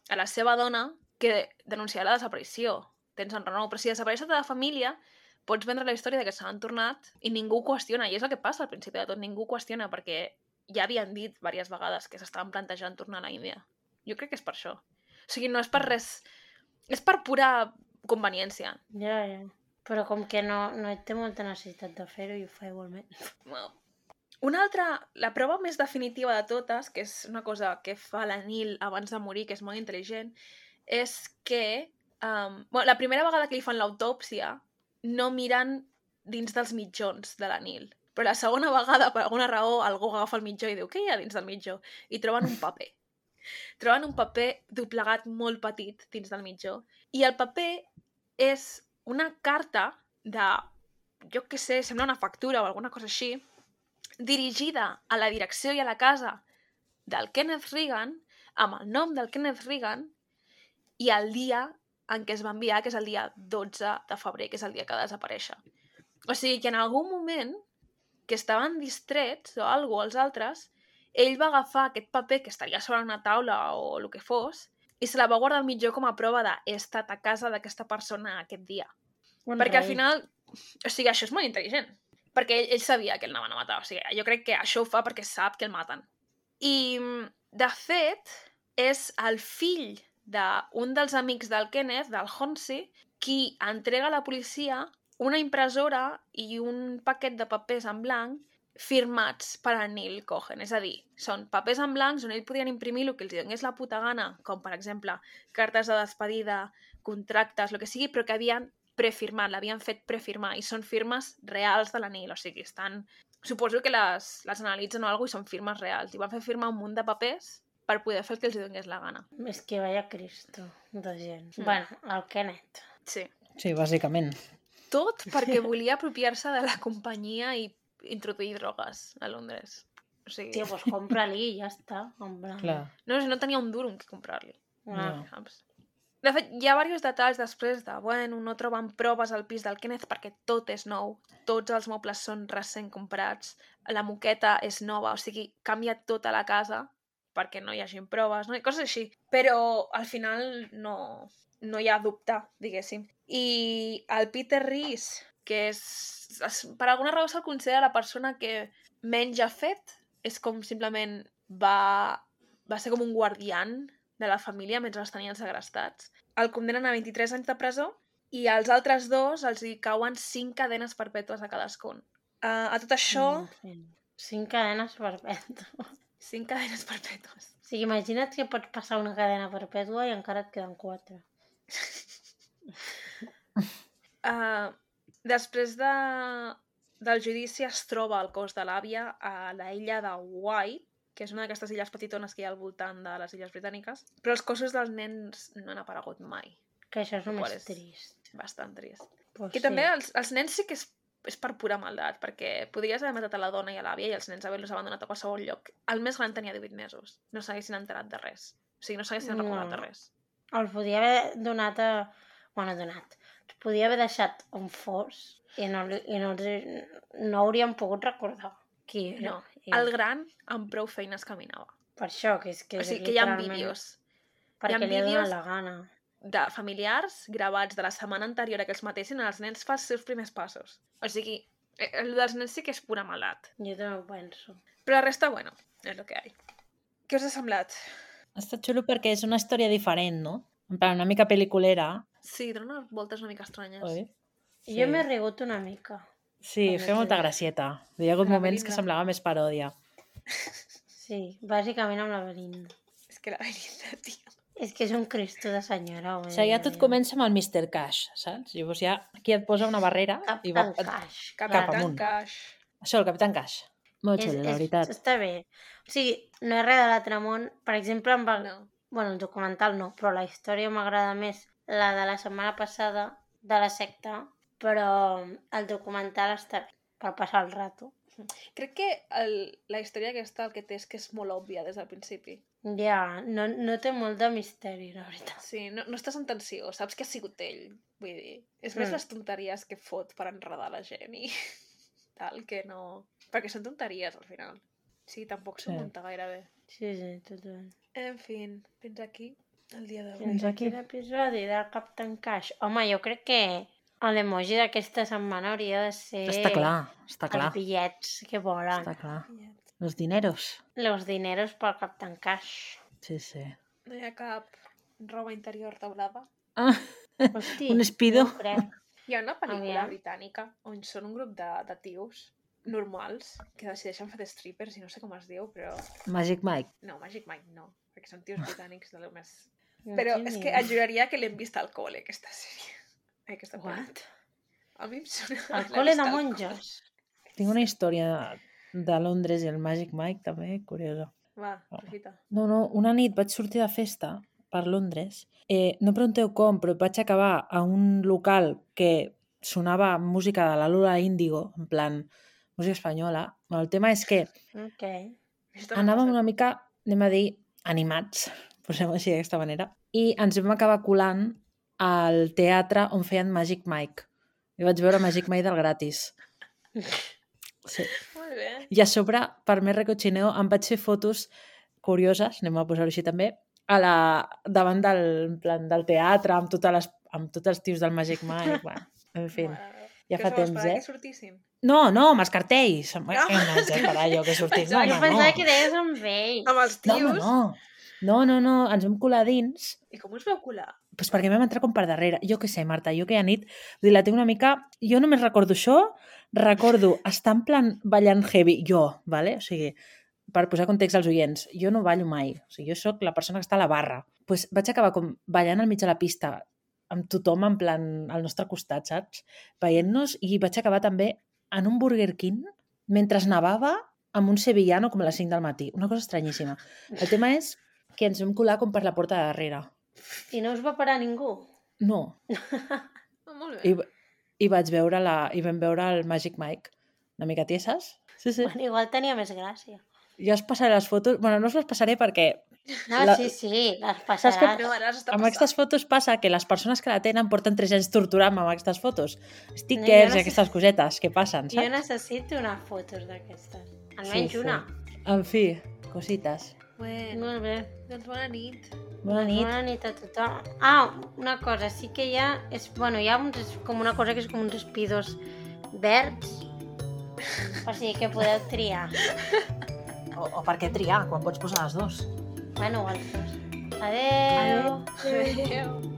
a la seva dona que denunciarà la desaparició. Tens en Renou, però si desapareix tota la família, pots vendre la història de que s'han tornat i ningú qüestiona. I és el que passa al principi de tot, ningú qüestiona perquè ja havien dit diverses vegades que s'estaven plantejant tornar a la Índia. Jo crec que és per això. O sigui, no és per res... És per pura conveniència. Ja, ja. Però com que no, no té molta necessitat de fer-ho i ho fa igualment. Well, una altra, la prova més definitiva de totes, que és una cosa que fa la Nil abans de morir, que és molt intel·ligent, és que um, bueno, la primera vegada que li fan l'autòpsia no miren dins dels mitjons de la Nil. Però la segona vegada, per alguna raó, algú agafa el mitjó i diu què hi ha dins del mitjó? I troben un paper. troben un paper doblegat molt petit dins del mitjó. I el paper és una carta de, jo què sé, sembla una factura o alguna cosa així, dirigida a la direcció i a la casa del Kenneth Reagan, amb el nom del Kenneth Reagan, i el dia en què es va enviar, que és el dia 12 de febrer, que és el dia que va desaparèixer. O sigui que en algun moment que estaven distrets o alguna els altres, ell va agafar aquest paper que estaria sobre una taula o el que fos i se la va guardar al mitjó com a prova de he estat a casa d'aquesta persona aquest dia. Un Perquè al rei. final, o sigui, això és molt intel·ligent. Perquè ell, ell sabia que el anaven a matar. O sigui, jo crec que això ho fa perquè sap que el maten. I, de fet, és el fill d'un dels amics del Kenneth, del Hornsey, qui entrega a la policia una impressora i un paquet de papers en blanc firmats per a Neil Cohen. És a dir, són papers en blancs on ell podien imprimir el que els donés la puta gana, com per exemple cartes de despedida, contractes, el que sigui, però que havien prefirmat, l'havien fet prefirmar, i són firmes reals de la Neil, o sigui, estan... Suposo que les, les analitzen o alguna i són firmes reals. I van fer firmar un munt de papers per poder fer el que els donés la gana. És que vaya Cristo de gent. Mm. Bueno, el Kenneth. Sí. Sí, bàsicament. Tot perquè volia apropiar-se de la companyia i introduir drogues a Londres. O sigui, Tio, pues compra-li i ja està. En. Clar. no, no tenia un duro amb què comprar-li. No. De fet, hi ha diversos detalls després de, bueno, no troben proves al pis del Kenneth perquè tot és nou, tots els mobles són recent comprats, la moqueta és nova, o sigui, canvia tota la casa perquè no hi hagi proves, no? I coses així. Però al final no, no hi ha dubte, diguéssim. I el Peter Rees, que és, es, per alguna raó se'l considera la persona que menys ha fet, és com simplement va, va ser com un guardián de la família mentre els tenien segrestats. El condemnen a 23 anys de presó i als altres dos els hi cauen 5 cadenes perpètues a cadascun. Uh, a tot això, fi, Cinc cadenes perpètues. 5 cadenes perpètues. O sigui, imagina't que pots passar una cadena perpètua i encara et queden quatre. Uh, després de, del judici es troba el cos de l'àvia a la illa de White, que és una d'aquestes illes petitones que hi ha al voltant de les illes britàniques, però els cossos dels nens no han aparegut mai. Que això és Qual només és? trist. Bastant trist. Pues I també els, els nens sí que és, és per pura maldat, perquè podries haver matat a la dona i a l'àvia i els nens haver-los abandonat a qualsevol lloc. El més gran tenia 18 mesos. No s'haguessin enterat de res. O sigui, no s'haguessin recordat de No. res. Els podia haver donat a... Bueno, donat. Podia haver deixat on fos i no, i no, no hauríem pogut recordar qui era. No. I El gran amb prou feines caminava. Per això, que és que... O és sigui, que hi ha literalment vídeos Perquè ha li ha donat la gana. de familiars gravats de la setmana anterior a que els matessin els nens fa els seus primers passos. O sigui, eh, el dels nens sí que és pura maldat. Jo també ho penso. Però la resta, bueno, és el que hi ha. Què us ha semblat? Està xulo perquè és una història diferent, no? En plan, una mica pel·liculera, Sí, dona unes voltes una mica estranyes. oi? Sí. Jo m'he rigut una mica. Sí, feia molta gracieta. Hi ha hagut La moments que Belinda. semblava més paròdia. Sí, bàsicament amb la Belinda. És que la veritat, tio. És que és un cristo de senyora. O sigui, ja tot comença amb el Mr. Cash, saps? Llavors ja aquí et posa una barrera i va... Cash. Cap Capitán amunt. Cash. Això, el Capitán Cash. Molt xulo, la veritat. Està bé. O sigui, no és res de l'altre món. Per exemple, amb el, No. bueno, el documental no, però la història m'agrada més la de la setmana passada de la secta, però el documental està bé per passar el rato. Crec que el, la història aquesta el que té és que és molt òbvia des del principi. Ja, no, no té molt de misteri, la veritat. Sí, no, no estàs en tensió, saps que ha sigut ell. Vull dir, és més Mm. les tonteries que fot per enredar la gent i tal, que no... Perquè són tonteries, al final. Sí, tampoc s'ho Sí. munta gaire bé. Sí, sí, total. En fi, fins aquí el dia d'avui. Fins aquí. Quin episodi del Captain Cash? Home, jo crec que l'emoji d'aquesta setmana hauria de ser... Està clar, està clar. Els bitllets que volen. Està clar. Los dineros. Los dineros pel Captain Cash. Sí, sí. No hi ha cap roba interior daurada. Ah, Hosti, un espido. No. Hi ha una pel·lícula Aviam. britànica on són un grup de, de tios normals que decideixen fer de strippers i no sé com es diu, però... Magic Mike. No, Magic Mike no, perquè són tios britànics de lo més... Però és que et juraria que l'hem vist al col·le, aquesta sèrie. Ai, Aquesta. What? A mi em sona... L'he col·le de al monges. Tinc una història de Londres i el Magic Mike també, curiosa. Va, aprofita. No, no, una nit vaig sortir de festa per Londres. Eh, no pregunteu com, però vaig acabar a un local que sonava música de la Lula Índigo, en plan, música espanyola. Bueno, el tema és que Ok. Això també m'ha anàvem una mica, anem a dir, animats, posem-ho així d'aquesta manera, i ens vam acabar colant al teatre on feien Magic Mike. I vaig veure Magic Mike del gratis. Sí. Molt bé. I a sobre, per més recochineo, em vaig fer fotos curioses, anem a posar-ho així també, a la, davant del, plan, del teatre, amb, totes les, amb tots els tios del Magic Mike. bueno, en fi, meva. ja Que fa temps, eh? que sortissin? No, no, amb els cartells. No. No, no, esperar jo que sortís. No, Pensava- Jo pensava no. que deies amb ell. Amb els No, tios? home, no. No, no, no, ens vam colar dins I com us veu colar? pues perquè vam entrar com per darrere. Jo què sé, Marta, jo aquella nit, vull dir, la tinc una mica... Jo només recordo això, recordo estar en plan ballant heavy, jo, vale? o sigui, per posar context als oients, jo no ballo mai, o sigui, jo sóc la persona que està a la barra. pues vaig acabar com ballant al mig de la pista, amb tothom en plan al nostre costat, saps? Veient-nos, i vaig acabar també en un Burger King, mentre nevava, amb un sevillano com a les 5 del matí. Una cosa estranyíssima. El tema és que ens vam colar com per la porta de darrere. I no us va parar ningú? No, Oh, molt I, bé. i vaig veure la, i vam veure el Magic Mike. Una mica tieses? Sí, sí. Bueno, igual tenia més gràcia. Jo us passaré les fotos... Bueno, no us les passaré perquè No, La- sí, sí, les passaràs. No, ara Amb passant. aquestes fotos passa que les persones que la tenen porten 3 anys torturant-me amb aquestes fotos. No, Stickers jo no i aquestes cosetes que passen, Jo saps? necessito una fotos d'aquestes. Almenys Sí, sí. una. En fi, cosites. Bueno, Molt bé. doncs bona nit. Bona nit. Bona nit a tothom. Ah, una cosa, sí que hi ha... És, bueno, hi ha uns, és com una cosa que és com uns espidors verds. O sigui que podeu triar. O, o per què triar, quan pots posar les dues? Bueno, els dos. Adeu. Adéu.